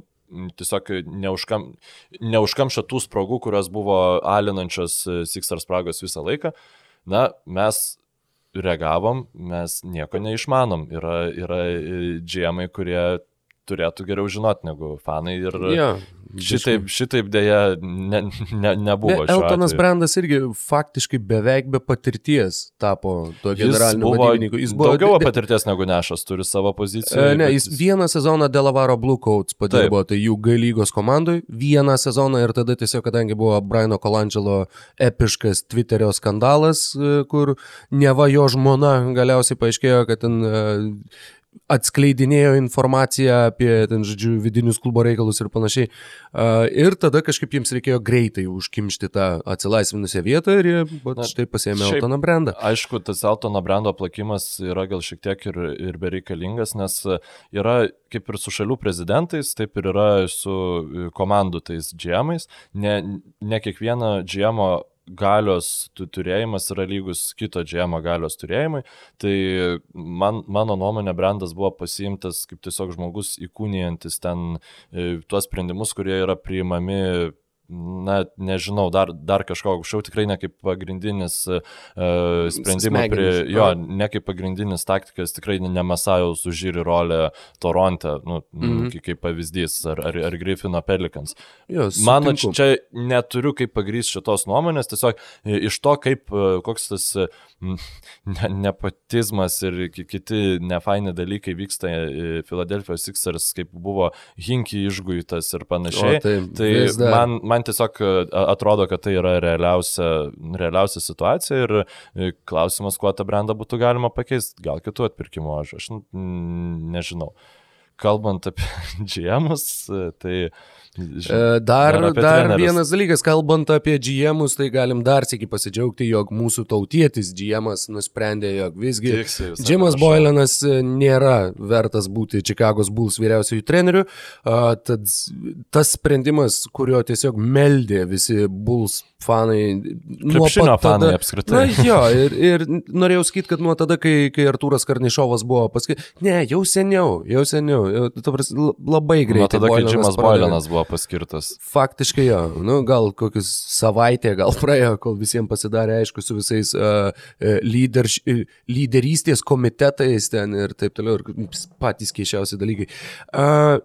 tiesiog neužkam, neužkamšė tų spragų, kurios buvo alinančios e, Sixers spragos visą laiką. Na, mes reagavom, mes nieko neišmanom. Yra, yra džiemai, kurie turėtų geriau žinot negu fanai ir ja, šitaip, šitaip dėja ne, ne, nebuvo. Be, Eltonas Brandas irgi faktiškai beveik be patirties tapo to generaliniu vadybininku. Jis buvo daugiau patirties negu Nešas, turi savo poziciją. E, ne, jis vieną sezoną Delavaro Blue Coats padirbo, tai jų galygos komandai, vieną sezoną ir tada tiesiog, kadangi buvo Briano Colangelo epiškas Twitterio skandalas, e, kur neva jo žmona galiausiai paaiškėjo, kad ten e, atskleidinėjo informaciją apie, ten, žodžiu, vidinius klubo reikalus ir panašiai. Ir tada kažkaip jiems reikėjo greitai užkimšti tą atsilaisvinusią vietą ir jie Na, štai pasėmė šiaip, Eltoną Brandą. Aišku, tas Eltono Brando plakimas yra gal šiek tiek ir, ir bereikalingas, nes yra kaip ir su šalių prezidentais, taip ir yra su komandų tais džiemais. Ne, ne kiekvieno džiemo galios turėjimas yra lygus kito džiemo galios turėjimui. Tai man, mano nuomonė, brandas buvo pasiimtas kaip tiesiog žmogus įkūnijantis ten e, tuos sprendimus, kurie yra priimami na, nežinau, dar, dar kažko aukščiau, tikrai ne kaip pagrindinis uh, sprendimo prie, jo, ne kaip pagrindinis taktikas, tikrai ne Masajaus užžyri rolę Toronte, nu, mm -hmm. kaip pavyzdys, ar, ar, ar Griffino Pelikans. Mano, čia neturiu kaip pagrys šitos nuomonės, tiesiog iš to, kaip, koks tas ne, nepotizmas ir kiti nefaini dalykai vyksta Filadelfijos Sixers, kaip buvo Hinky išguitas ir panašiai. O, tai tai man, man man tiesiog e, atrodo, kad tai yra realiausia, realiausia situacija ir e, klausimas, kuo tą brandą būtų galima pakeisti. Gal kitų atpirkimų, aš, aš nežinau. Kalbant apie GM'us, e, tai Dar, dar, dar vienas dalykas, kalbant apie GM'us, tai galim dar sėki pasidžiaugti, jog mūsų tautietis GM'as nusprendė, jog visgi Jimas Boylanas nėra vertas būti Chicago's Bulls vyriausiųjų treneriu. Tad tas sprendimas, kurio tiesiog meldė visi Bulls fanai. Krepšinio fanai apskritai. Na jo, ir, ir norėjau sakyti, kad nuo tada, kai, kai Artūras Karnišovas buvo paskirtas, ne, jau seniau, jau seniau, jau, labai greitai. Nuo tada, kai Džimas Boilenas buvo paskirtas. Faktiškai jo, nu, gal kokius savaitę gal praėjo, kol visiems pasidarė aišku su visais uh, lyder, lyderystės komitetais ten ir taip toliau, ir patys keišiausi dalykai. Uh,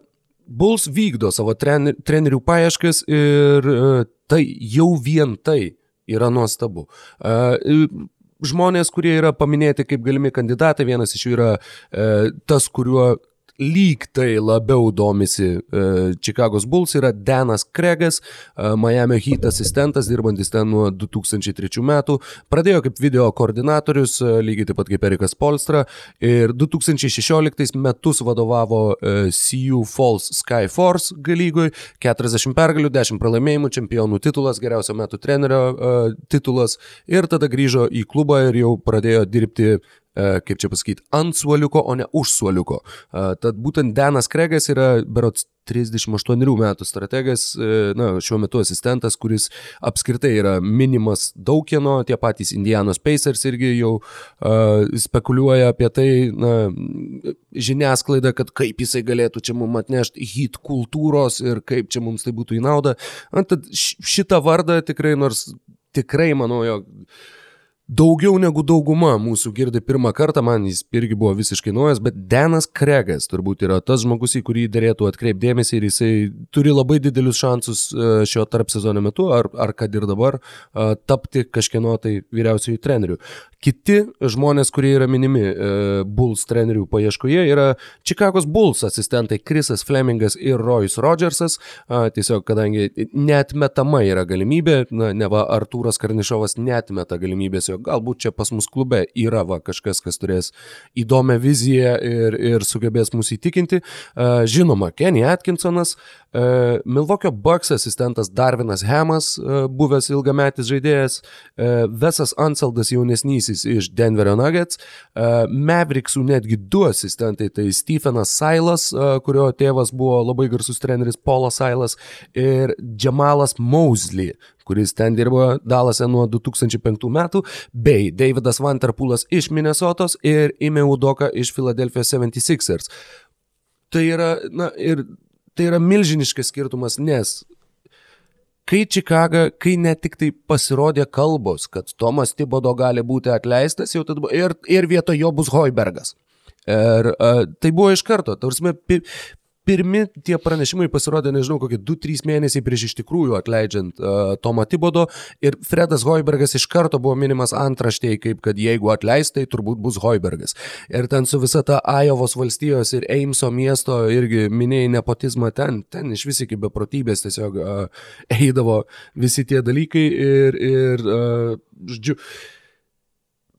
Bulls vykdo savo trener, trenerių paieškas ir uh, tai jau vien tai yra nuostabu. Uh, žmonės, kurie yra paminėti kaip galimi kandidatai, vienas iš jų yra uh, tas, kuriuo lyg tai labiau domisi uh, Chicago's Bulls yra Danas Kregas, uh, Miami Heat asistentas, dirbantis ten nuo 2003 metų. Pradėjo kaip video koordinatorius, uh, lygiai taip pat kaip Erikas Polstra. Ir 2016 metus vadovavo CU Falls Sky Force galygoj. 40 pergalių, 10 pralaimėjimų, čempionų titulas, geriausio metų trenerio titulas. Ir tada grįžo į klubą ir jau pradėjo dirbti E, kaip čia pasakyti, ant suoliuko, o ne už suoliuko. E, tad būtent Danas Kregas yra berots 38 metų strategas, e, na, šiuo metu asistentas, kuris apskritai yra minimas daug kieno, tie patys Indianos Pacers irgi jau uh, spekuliuoja apie tai, na, žiniasklaida, kad kaip jisai galėtų čia mums atnešti hit kultūros ir kaip čia mums tai būtų į naudą. Tad šitą vardą tikrai, nors tikrai manau, jog Daugiau negu dauguma mūsų girdi pirmą kartą, man jis irgi buvo visiškai naujas, bet Denas Kregas turbūt yra tas žmogus, į kurį dėlėtų atkreipdėmėsi ir jisai turi labai didelius šansus e, šio tarp sezono metu, ar, ar kad ir dabar, e, tapti kažkieno tai vyriausiųjų trenerių. Kiti žmonės, kurie yra minimi e, Bulls trenerių paieškoje, yra Čikagos Bulls asistentai Krisas Flemingas ir Royce Rodgersas. Tiesiog, kadangi netmetama yra galimybė, na, ne va, Artūras Karnišovas netmeta galimybės, jog galbūt čia pas mus klube yra va, kažkas, kas turės įdomią viziją ir, ir sugebės mus įtikinti. Žinoma, Kenny Atkinsonas, Milvokio Bucks asistentas Darvinas Hemas, buvęs ilgametis žaidėjas, Vesas Anseldas jaunesnysis iš Denverio Nuggets. Mavericksų netgi du asistentai, tai Stephenas Sailas, kurio tėvas buvo labai garsus treneris Paulas Sailas ir Jamalas Mosley, kuris ten dirbo Dalase nuo 2005 metų, bei Davidas Vanterpoolas iš Minnesotos ir Ime Udoka iš Philadelphia 76ers. Tai yra, na, ir tai yra milžiniškas skirtumas, nes kai Čikaga, kai net tik tai pasirodė kalbos, kad Tomas Tibodo gali būti atleistas, jau tada ir, ir vietoj jo bus Hoibergas. Ir uh, tai buvo iš karto, tarsi pirmi tie pranešimai pasirodė, nežinau, kokie 2-3 mėnesiai prieš iš tikrųjų atleidžiant uh, Tomą Tibodo ir Fredas Hoibergas iš karto buvo minimas antraštėje, kaip kad jeigu atleis, tai turbūt bus Hoibergas. Ir ten su visa ta Ajovos valstijos ir Eimso miesto irgi minėjai nepotizmą ten, ten iš vis iki beprotybės tiesiog uh, eidavo visi tie dalykai ir, ir uh, žodžiu, uh,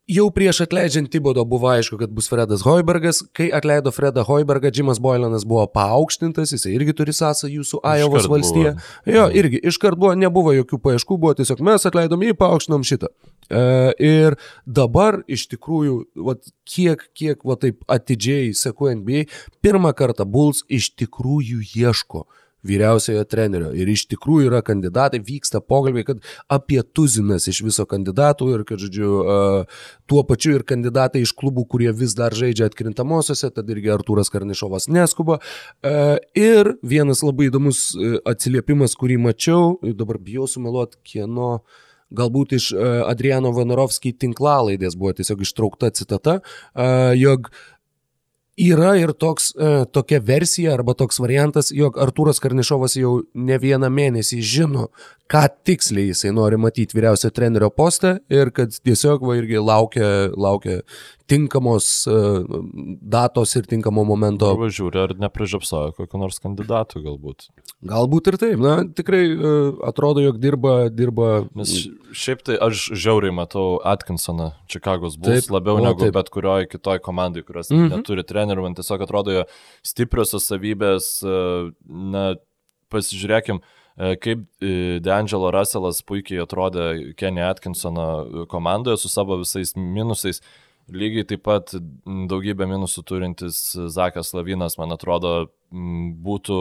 Jau prieš atleidžiant Tibodo buvo aišku, kad bus Fredas Hoibergas. Kai atleido Fredą Hoibergą, Jimas Boylanas buvo paaukštintas, jisai irgi turi sąsą jūsų Ajovos valstiją. Jo, irgi, iškart buvo, nebuvo jokių paieškų, buvo tiesiog mes atleidom jį, paaukštinom šitą. E, ir dabar iš tikrųjų, vat, kiek, kiek va, taip atidžiai seku NBA, pirmą kartą Bulls iš tikrųjų ieško vyriausiojo trenerio. Ir iš tikrųjų yra kandidatai, vyksta pokalbiai, kad apie tuzinas iš viso kandidatų ir kad, žodžiu, tuo pačiu ir kandidatai iš klubų, kurie vis dar žaidžia atkrintamosiose, tad irgi Artūras Karnišovas neskuba. Ir vienas labai įdomus e, atsiliepimas, kurį mačiau, dabar bijau sumeluoti, kieno galbūt iš Adriano Vanorovskį tinklalaidės buvo tiesiog ištraukta citata, jog uh, Yra ir toks, e, tokia versija arba toks variantas, jog Artūras Karnišovas jau ne vieną mėnesį žino, ką tiksliai jisai nori matyti vyriausio trenerio postą ir kad tiesiog va irgi laukia, laukia tinkamos uh, datos ir tinkamo momento. Arba žiūri, ar neprižapsojo kokiu nors kandidatu galbūt. Galbūt ir taip, na tikrai uh, atrodo, jog dirba, dirba. Nes šiaip tai aš žiauriai matau Atkinsoną Čikagos taip, labiau o, negu taip. bet kurioje kitoje komandai, kurios mm -hmm. neturi trenerių, man tiesiog atrodo jo stipriosios savybės, uh, na pasižiūrėkim, kaip D'Angelo Russellas puikiai atrodė Kenny Atkinsono komandoje su savo visais minusais. Lygiai taip pat daugybę minusų turintis Zakas Lavinas, man atrodo, būtų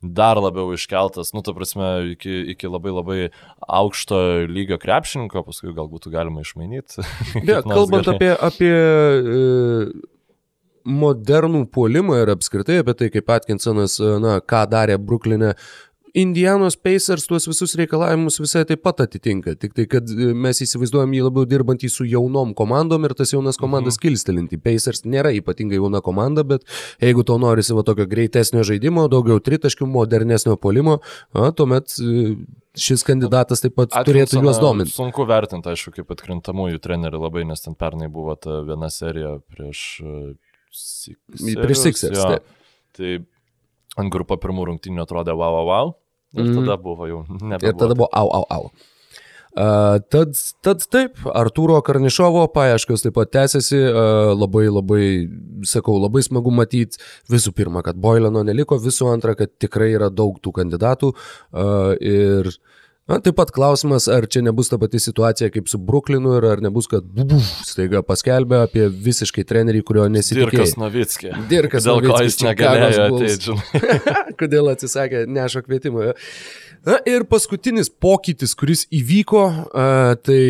dar labiau iškeltas, nu, ta prasme, iki, iki labai labai aukšto lygio krepšininko, paskui gal būtų galima išmainyti. Ja, kalbant gerai. apie, apie e, modernų puolimą ir apskritai apie tai, kaip Atkinsonas, na, ką darė Bruklinė, Indianos Pacers tuos visus reikalavimus visai taip pat atitinka, tik tai, kad e, mes įsivaizduojam jį labiau dirbantį su jaunom komandom ir tas jaunas komandas mhm. kilstelinti. Pacers nėra ypatingai jauna komanda, bet jeigu to norisi va tokio greitesnio žaidimo, daugiau tritaškių, modernesnio polimo, a, tuomet e, šis kandidatas taip pat Atkinsoną turėtų juos dominti. Sunku vertinti, aišku, kaip atkrintamųjų trenerių labai, nes ten pernai buvo ta viena serija prieš... Sixers, prieš Sixers. Tai ant grupo pirmų rungtynių atrodė wow, wow, wow. Ir mm. tada buvo jau nebe. Ir tada buvo au, au, au. Uh, tad, tad taip, Artūro Karnišovo paieškos taip pat tęsiasi, uh, labai labai, sakau, labai smagu matyti visų pirma, kad Boileno neliko, visų antra, kad tikrai yra daug tų kandidatų uh, ir uh, Na, taip pat klausimas, ar čia nebus ta pati situacija kaip su Brooklynu ir ar nebus, kad buf, staiga paskelbė apie visiškai trenerį, kurio nesitikėjo. Dirkas Novickė. Dirkas Dėl Novickė. Dėl ko jis negalėjo ateiti. Kodėl atsisakė nešo kvietimą. Na ir paskutinis pokytis, kuris įvyko, tai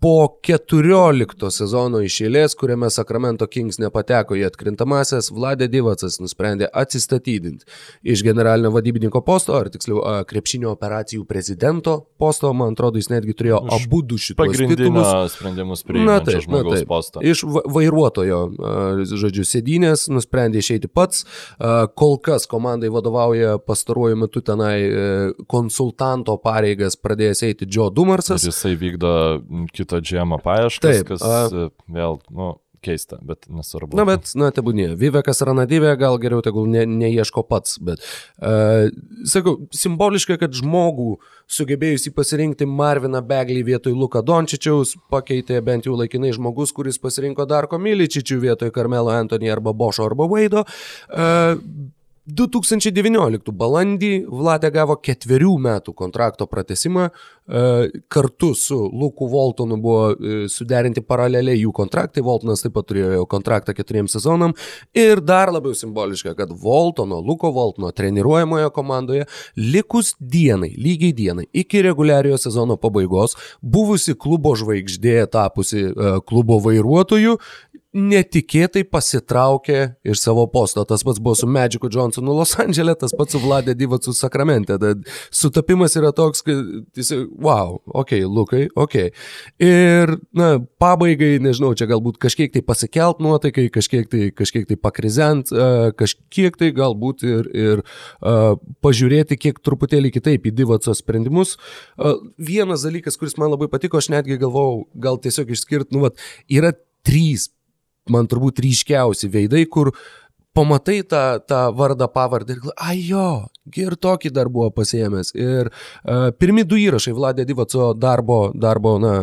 po 14 sezono iš eilės, kuriame Sacramento Kings nepateko į atkrintamasias, Vladė Divacas nusprendė atsistatydinti iš generalinio vadybininko posto, ar tiksliau krepšinio operacijų prezidento posto, man atrodo, jis netgi turėjo abu du šitus titulus. sprendimus priimti žmogaus postą. Iš vairuotojo, žodžiu, sėdynės nusprendė išeiti pats, kol kas komandai vadovauja pastaruoju metu tenai e, konsultanto pareigas pradėjęs eiti Joe Dumarsas. Ir jisai vykdo kitų kito džiemo paieškas, Taip, kas a... vėl, nu, keista, bet nesvarbu. Na, bet, na, tebūnė. Vivekas Ranadyvė gal geriau tegul ne, neieško pats, bet, uh, sakau, simboliška, kad žmogų sugebėjusi pasirinkti Marviną Beglį vietoj Luka Dončičiaus pakeitė bent jau laikinai žmogus, kuris pasirinko Darko Miličičių vietoj Karmelo Antony arba Bošo arba Vaido. Uh, 2019 balandį Vladė gavo ketverių metų kontrakto pratesimą, e, kartu su Luku Voltonu buvo e, suderinti paraleliai jų kontraktai, Voltonas taip pat turėjo kontraktą keturiems sezonam. Ir dar labiau simboliška, kad Voltono, Luko Voltono treniruojamoje komandoje likus dienai, lygiai dienai, iki reguliariojo sezono pabaigos, buvusi klubo žvaigždė tapusi e, klubo vairuotoju netikėtai pasitraukė iš savo posto. Tas pats buvo su Magicu Johnsonu Los Andželė, tas pats su Vladė Divacu Sakramente. Tad sutapimas yra toks, kad jis, wow, ok, Lukai, ok. Ir, na, pabaigai, nežinau, čia galbūt kažkiek tai pasikelt nuotaikai, kažkiek tai, kažkiek tai pakrizent, kažkiek tai galbūt ir, ir pažiūrėti kiek truputėlį kitaip į Divaco sprendimus. Vienas dalykas, kuris man labai patiko, aš netgi galvojau, gal tiesiog išskirti, nu, vat, yra trys man turbūt ryškiausi veidai, kur pamatai tą, tą vardą, pavardę ir, ai jo, ir tokį dar buvo pasiemęs. Ir uh, pirmi du įrašai Vladė Divaco darbo, darbo na,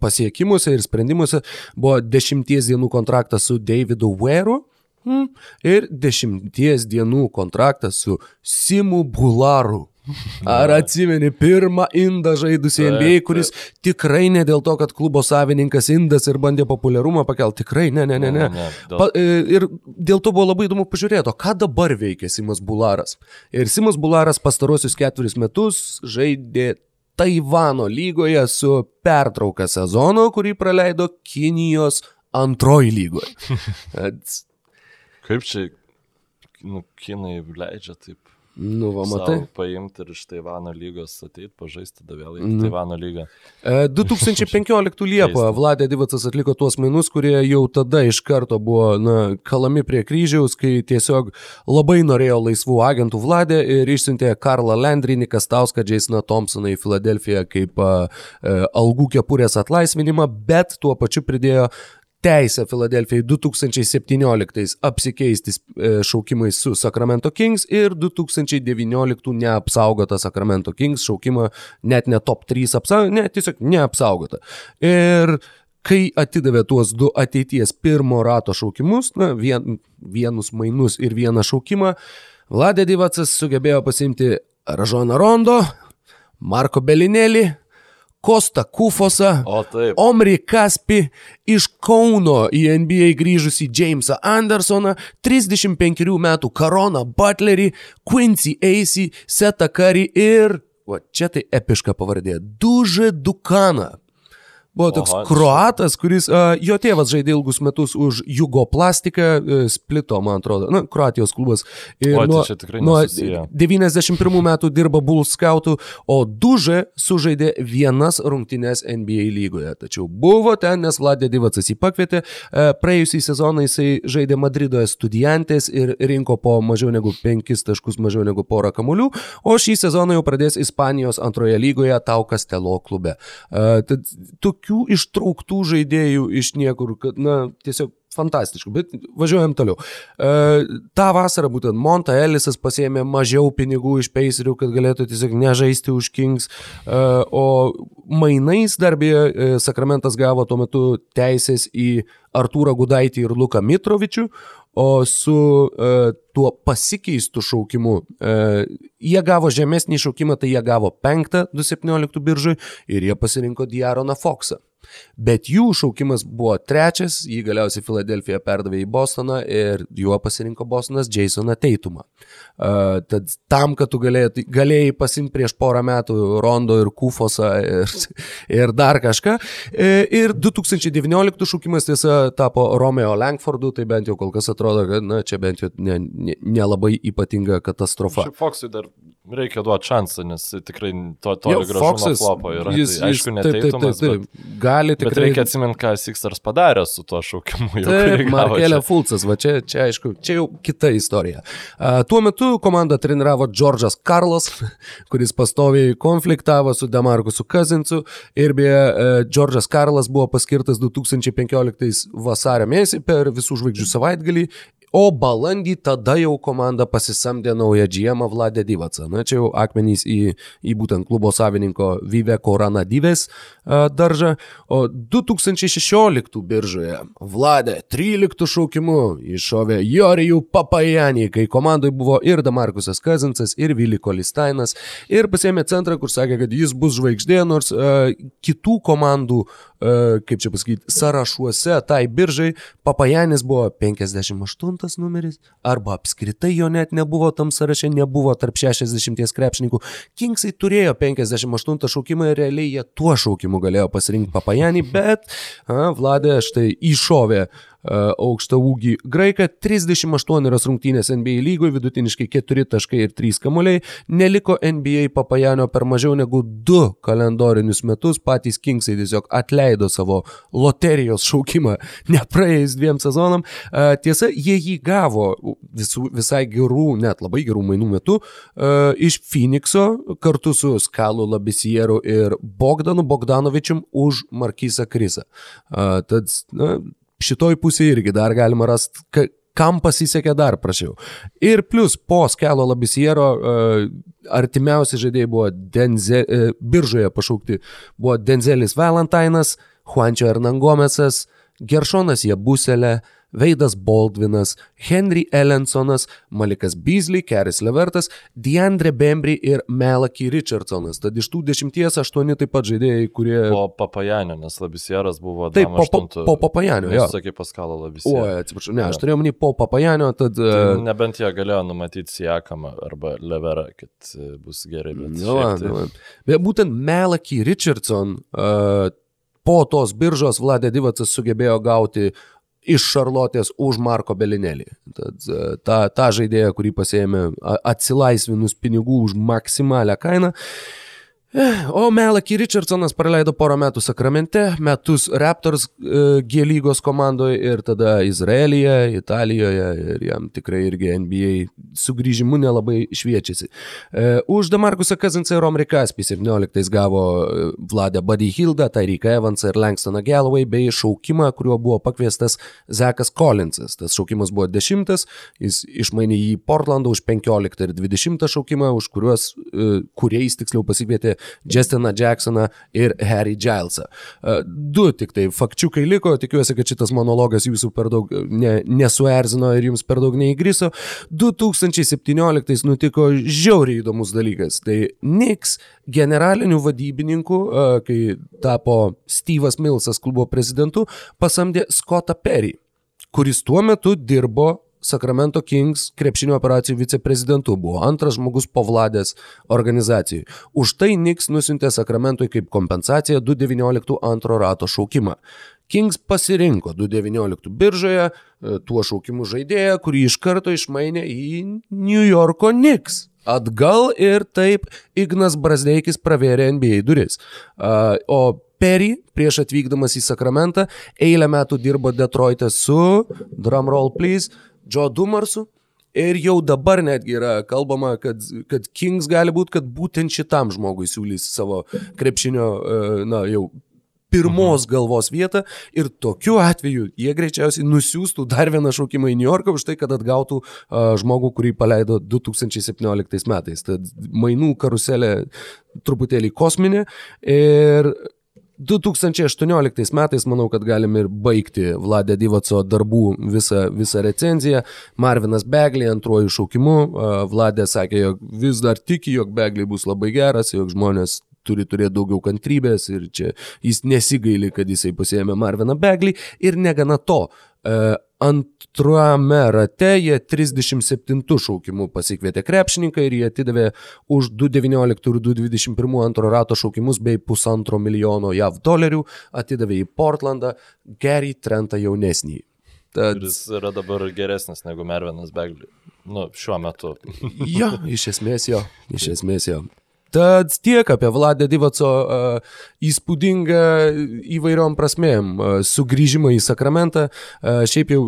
pasiekimuose ir sprendimuose buvo dešimties dienų kontraktas su Davidu Weru. Hmm, ir dešimties dienų kontraktas su Simu Bularu. Ar atsimeni pirmą indą žaidusi NBA, kuris tikrai ne dėl to, kad klubo savininkas indas ir bandė populiarumą pakelti, tikrai ne, ne, ne, ne. ne, ne pa, e, ir dėl to buvo labai įdomu pažiūrėti, ką dabar veikia Simas Bularas. Ir Simas Bularas pastarosius ketverius metus žaidė Taivano lygoje su pertrauka sezono, kurį praleido Kinijos antroji lygoje. Kaip čia, nu, kinai leidžia taip Nu, va, matai. Paimti ir iš Taivano lygos ateiti, pažaisti, tada vėl į mm. Taivano lygą. 2015 Liepą Vladė Divacas atliko tuos mainus, kurie jau tada iš karto buvo na, kalami prie kryžiaus, kai tiesiog labai norėjo laisvų agentų Vladė ir išsiuntė Karlą Landry, Niką Stauską, Jasoną Thompsoną į Filadelfiją kaip a, a, algų kepurės atlaisvinimą, bet tuo pačiu pridėjo teisę Filadelfijai 2017 apsikeisti e, šaukimais su Sacramento Kings ir 2019 neapsaugotą Sacramento Kings šaukimą net ne top 3 apsaugotą, ne, tiesiog neapsaugotą. Ir kai atidavė tuos du ateities pirmo rato šaukimus, na, vien, vienus mainus ir vieną šaukimą, Vladė Divacas sugebėjo pasimti Ražoną Rondo, Marko Belinėlį, Kosta Kufosą, Omri Kaspi, iš Kauno į NBA grįžusi Jamesą Andersoną, 35 metų Karoną Butlerį, Quincy Acey, Setą Curry ir, o čia tai epiška pavardė, Dužė Dukaną. Buvo toks Oha, kroatas, kuris, uh, jo tėvas žaidė ilgus metus už Jugo plastiką, uh, Splito, man atrodo, na, Kroatijos klubas. Ir o, nuo, tai nuo 91 metų dirba Bulls scoutų, o Dužė sužaidė vienas rungtynes NBA lygoje. Tačiau buvo ten, nes Vladė Divacas jį pakvietė. Uh, praėjusį sezoną jisai žaidė Madridoje studijantės ir rinko po mažiau negu 5 taškus, mažiau negu porą kamuolių, o šį sezoną jau pradės Ispanijos antroje lygoje Tau Kastelo klube. Uh, tad, tu, tokių ištrauktų žaidėjų iš niekur, kad, na, tiesiog fantastiškų, bet važiuojam toliau. E, tą vasarą būtent Monta Ellisas pasėmė mažiau pinigų iš Pacerių, kad galėtų tiesiog nežaisti už Kings, e, o mainais darbėje e, Sakramentas gavo tuo metu teisės į Artūrą Gudaitį ir Luką Mitrovičių, o su uh, tuo pasikeistu šaukimu uh, jie gavo žemesnį šaukimą, tai jie gavo penktą 2017 biržui ir jie pasirinko Diaroną Foxą. Bet jų šaukimas buvo trečias, jį galiausiai Filadelfija perdavė į Bostoną ir juo pasirinko Bostonas Jasoną Teitumą. Uh, tad tam, kad tu galėjai, galėjai pasimti prieš porą metų Rondo ir Kufosą ir, ir dar kažką. E, ir 2019 šaukimas tiesa tapo Romeo Langfordu, tai bent jau kol kas atrodo, kad na, čia bent jau nelabai ne, ne ypatinga katastrofa. Foxui dar reikia duoti šansą, nes tikrai to, to gražumo flopo yra. Jis, tai, aišku, neteitumas, taip, taip, taip, bet, gali tikrai. Bet reikia atsiminti, ką Sixers padarė su tuo šaukimu. Taip, Markelė Fulcas, va čia, čia aišku, čia jau kita istorija. Uh, tuo metu komandą treniravo Džordžas Karlas, kuris pastoviai konfliktavo su Demarkusu Kazincu ir beje, uh, Džordžas Karlas buvo paskirtas 2015 vasario mėnesį per visų žvaigždžių savaitgalį O balandį tada jau komanda pasisamdė naują GM Vladę Divacą. Na čia jau akmenys į, į būtent klubo savininko Vive Korana Dives daržą. O 2016 biržoje Vladė 13 šaukimu iššovė Jorijų Papajanį, kai komandai buvo ir Damarkusas Kazinsas, ir Vili Kolistainas. Ir pasėmė centrą, kur sakė, kad jis bus žvaigždė, nors uh, kitų komandų uh, kaip čia pasakyti, sąrašuose tai biržai Papajanis buvo 58 numeris, arba apskritai jo net nebuvo tam sąraše, nebuvo tarp 60 krepšininkų. Kingsai turėjo 58 šaukimą ir realiai jie tuo šaukimu galėjo pasirinkti Papajanį, bet a, Vladė štai iššovė uh, aukštą ūgį graiką, 38 rungtynės NBA lygoje, vidutiniškai 4 taškai ir 3 kamuoliai, neliko NBA papajanio per mažiau negu 2 kalendorinius metus, patys Kingsai tiesiog atleido savo loterijos šaukimą nepraėjus dviem sezonam. E, tiesa, jie jį gavo visų, visai gerų, net labai gerų mainų metu e, iš Phoenixo kartu su Skalu Labisieru ir Bogdanu Bogdanovičium už Markysą Krisą. Tad na, šitoj pusėje irgi dar galima rasti, kam pasisekė dar prašiau. Ir plus po Skelo Labisiero uh, artimiausi žaidėjai buvo Denze, uh, biržoje pašaukti, buvo Denzelis Valentinas, Juančio Hernangomesas, Geršonas Jabuselė, uh, Veidas Baldvinas, Henry Ellensonas, Malikas Beasley, Keris Levertas, Deandre Bembry ir Melaki Richardsonas. Tad iš tų dešimties aštuoni taip pat žaidėjai, kurie... Po Papajanio, nes Labisieras buvo... Taip, po, po, po Papajanio. Jo, sakė Paskalo Labisieras. O, atsiprašau, ne, aš turėjau manį po Papajanio, tad... Tai e, nebent jie galėjo numatyti Siakamą arba Leverą, kad e, bus gerai, bet... Nu, tai... nu, bet būtent Melaki Richardson uh, po tos biržos Vladė Divacas sugebėjo gauti iš Šarlotės už Marko Belinelį. Tad e, tą, tą žaidėją, kurį pasėmė atsilaisvinus pinigų už maksimalią kainą, O Melaki Richardsonas praleido porą metų Sakramente, metus Raptors e, G lygos komandoje ir tada Izraelyje, Italijoje ir jam tikrai irgi NBA sugrįžimu nelabai šviečiasi. E, už Damarkusą Kazinsą ir Romri Kaspį 17 gavo e, Vladę Buddy Hildą, Tyreeką Evansą ir Langstoną Galloway bei šaukimą, kuriuo buvo pakviestas Zekas Collinsas. Tas šaukimas buvo 10, jis išmainė jį Portlandą už 15 ir 20 šaukimą, už kuriuos, kuriais tiksliau pasikvietė Justiną Jacksoną ir Harry Gilesą. E, du tik tai fakčiukai liko, tikiuosi, kad šitas monologas jūsų per daug ne, nesuerzino ir jums per daug neįgriso. 2017 nutiko žiauriai įdomus dalykas. Tai Nix generaliniu vadybininku, e, kai tapo Steve'as Millsas klubo prezidentu, pasamdė Scottą Perry kuris tuo metu dirbo Sacramento Kings krepšinio operacijų viceprezidentu, buvo antras žmogus po Vladės organizacijai. Už tai Nix nusintė Sacramentui kaip kompensaciją 219 antro rato šaukimą. Kings pasirinko 219 biržoje e, tuo šaukimu žaidėją, kurį iš karto išmainė į New Yorko Knicks. Atgal ir taip Ignas Brasdeikis pravėrė NBA duris. O Perry prieš atvykdamas į Sakramentą eilę metų dirbo Detroit'e su, drumroll please, Joe Dumarsu. Ir jau dabar netgi yra kalbama, kad, kad Kings gali būti, kad būtent šitam žmogui siūlys savo krepšinio, e, na, jau pirmos mhm. galvos vietą ir tokiu atveju jie greičiausiai nusiųstų dar vieną šaukimą į New Yorką už tai, kad atgautų uh, žmogų, kurį paleido 2017 metais. Tad mainų karuselė truputėlį kosminė ir 2018 metais manau, kad galim ir baigti Vladė Divaco darbų visą, visą recenziją. Marvinas Begley antruoju šaukimu. Vladė sakė, jog vis dar tiki, jog Begley bus labai geras, jog žmonės turi turėti daugiau kantrybės ir čia jis nesigaili, kad jisai pasėmė Marviną Beglį ir negana to. Antrame rate jie 37 šaukimų pasikvietė krepšininką ir jie atidavė už 2,19 ir 2,21 antro rato šaukimus bei pusantro milijono JAV dolerių, atidavė į Portlandą Gary Trentą jaunesnį. Tad... Jis yra dabar geresnis negu Mervinas Beglį. Nu, šiuo metu. jo, iš esmės jo. Iš esmės jo. Tad tiek apie Vladę Divaco uh, įspūdingą įvairiom prasmėm uh, sugrįžimą į Sakramentą. Uh, šiaip jau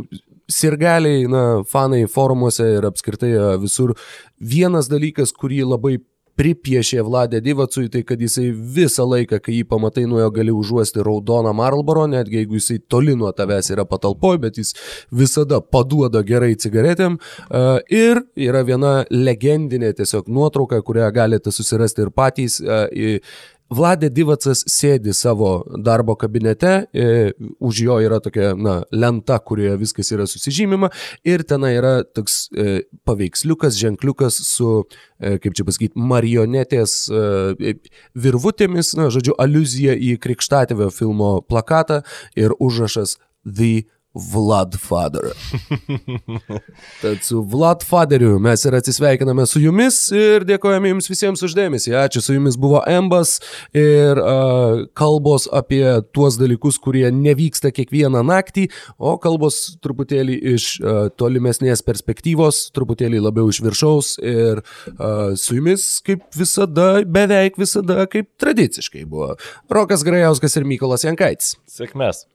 sirgaliai, na, fanai forumuose ir apskritai visur. Vienas dalykas, kurį labai pripiešė Vladė Divacui, tai kad jisai visą laiką, kai jį pamatai nuo jo gali užuosti raudoną Marlboro, netgi jeigu jisai toli nuo tavęs yra patalpoj, bet jis visada paduoda gerai cigaretėm. Ir yra viena legendinė tiesiog nuotrauka, kurią galite susirasti ir patys. Vladė Divacas sėdi savo darbo kabinete, e, už jo yra tokia na, lenta, kurioje viskas yra susižymima ir ten yra toks e, paveiksliukas, ženkliukas su, e, kaip čia pasakyti, marionetės e, virvutėmis, na, žodžiu, aluzija į Krikštatėvio filmo plakatą ir užrašas The Vladfather. Tad su Vladfatheriu mes ir atsisveikiname su jumis ir dėkojame jums visiems uždėmesį. Ačiū, su jumis buvo Embas ir uh, kalbos apie tuos dalykus, kurie nevyksta kiekvieną naktį, o kalbos truputėlį iš uh, tolimesnės perspektyvos, truputėlį labiau iš viršaus ir uh, su jumis kaip visada, beveik visada, kaip tradiciškai buvo Rokas Grajauskas ir Mykolas Jankaitis. Sėkmės.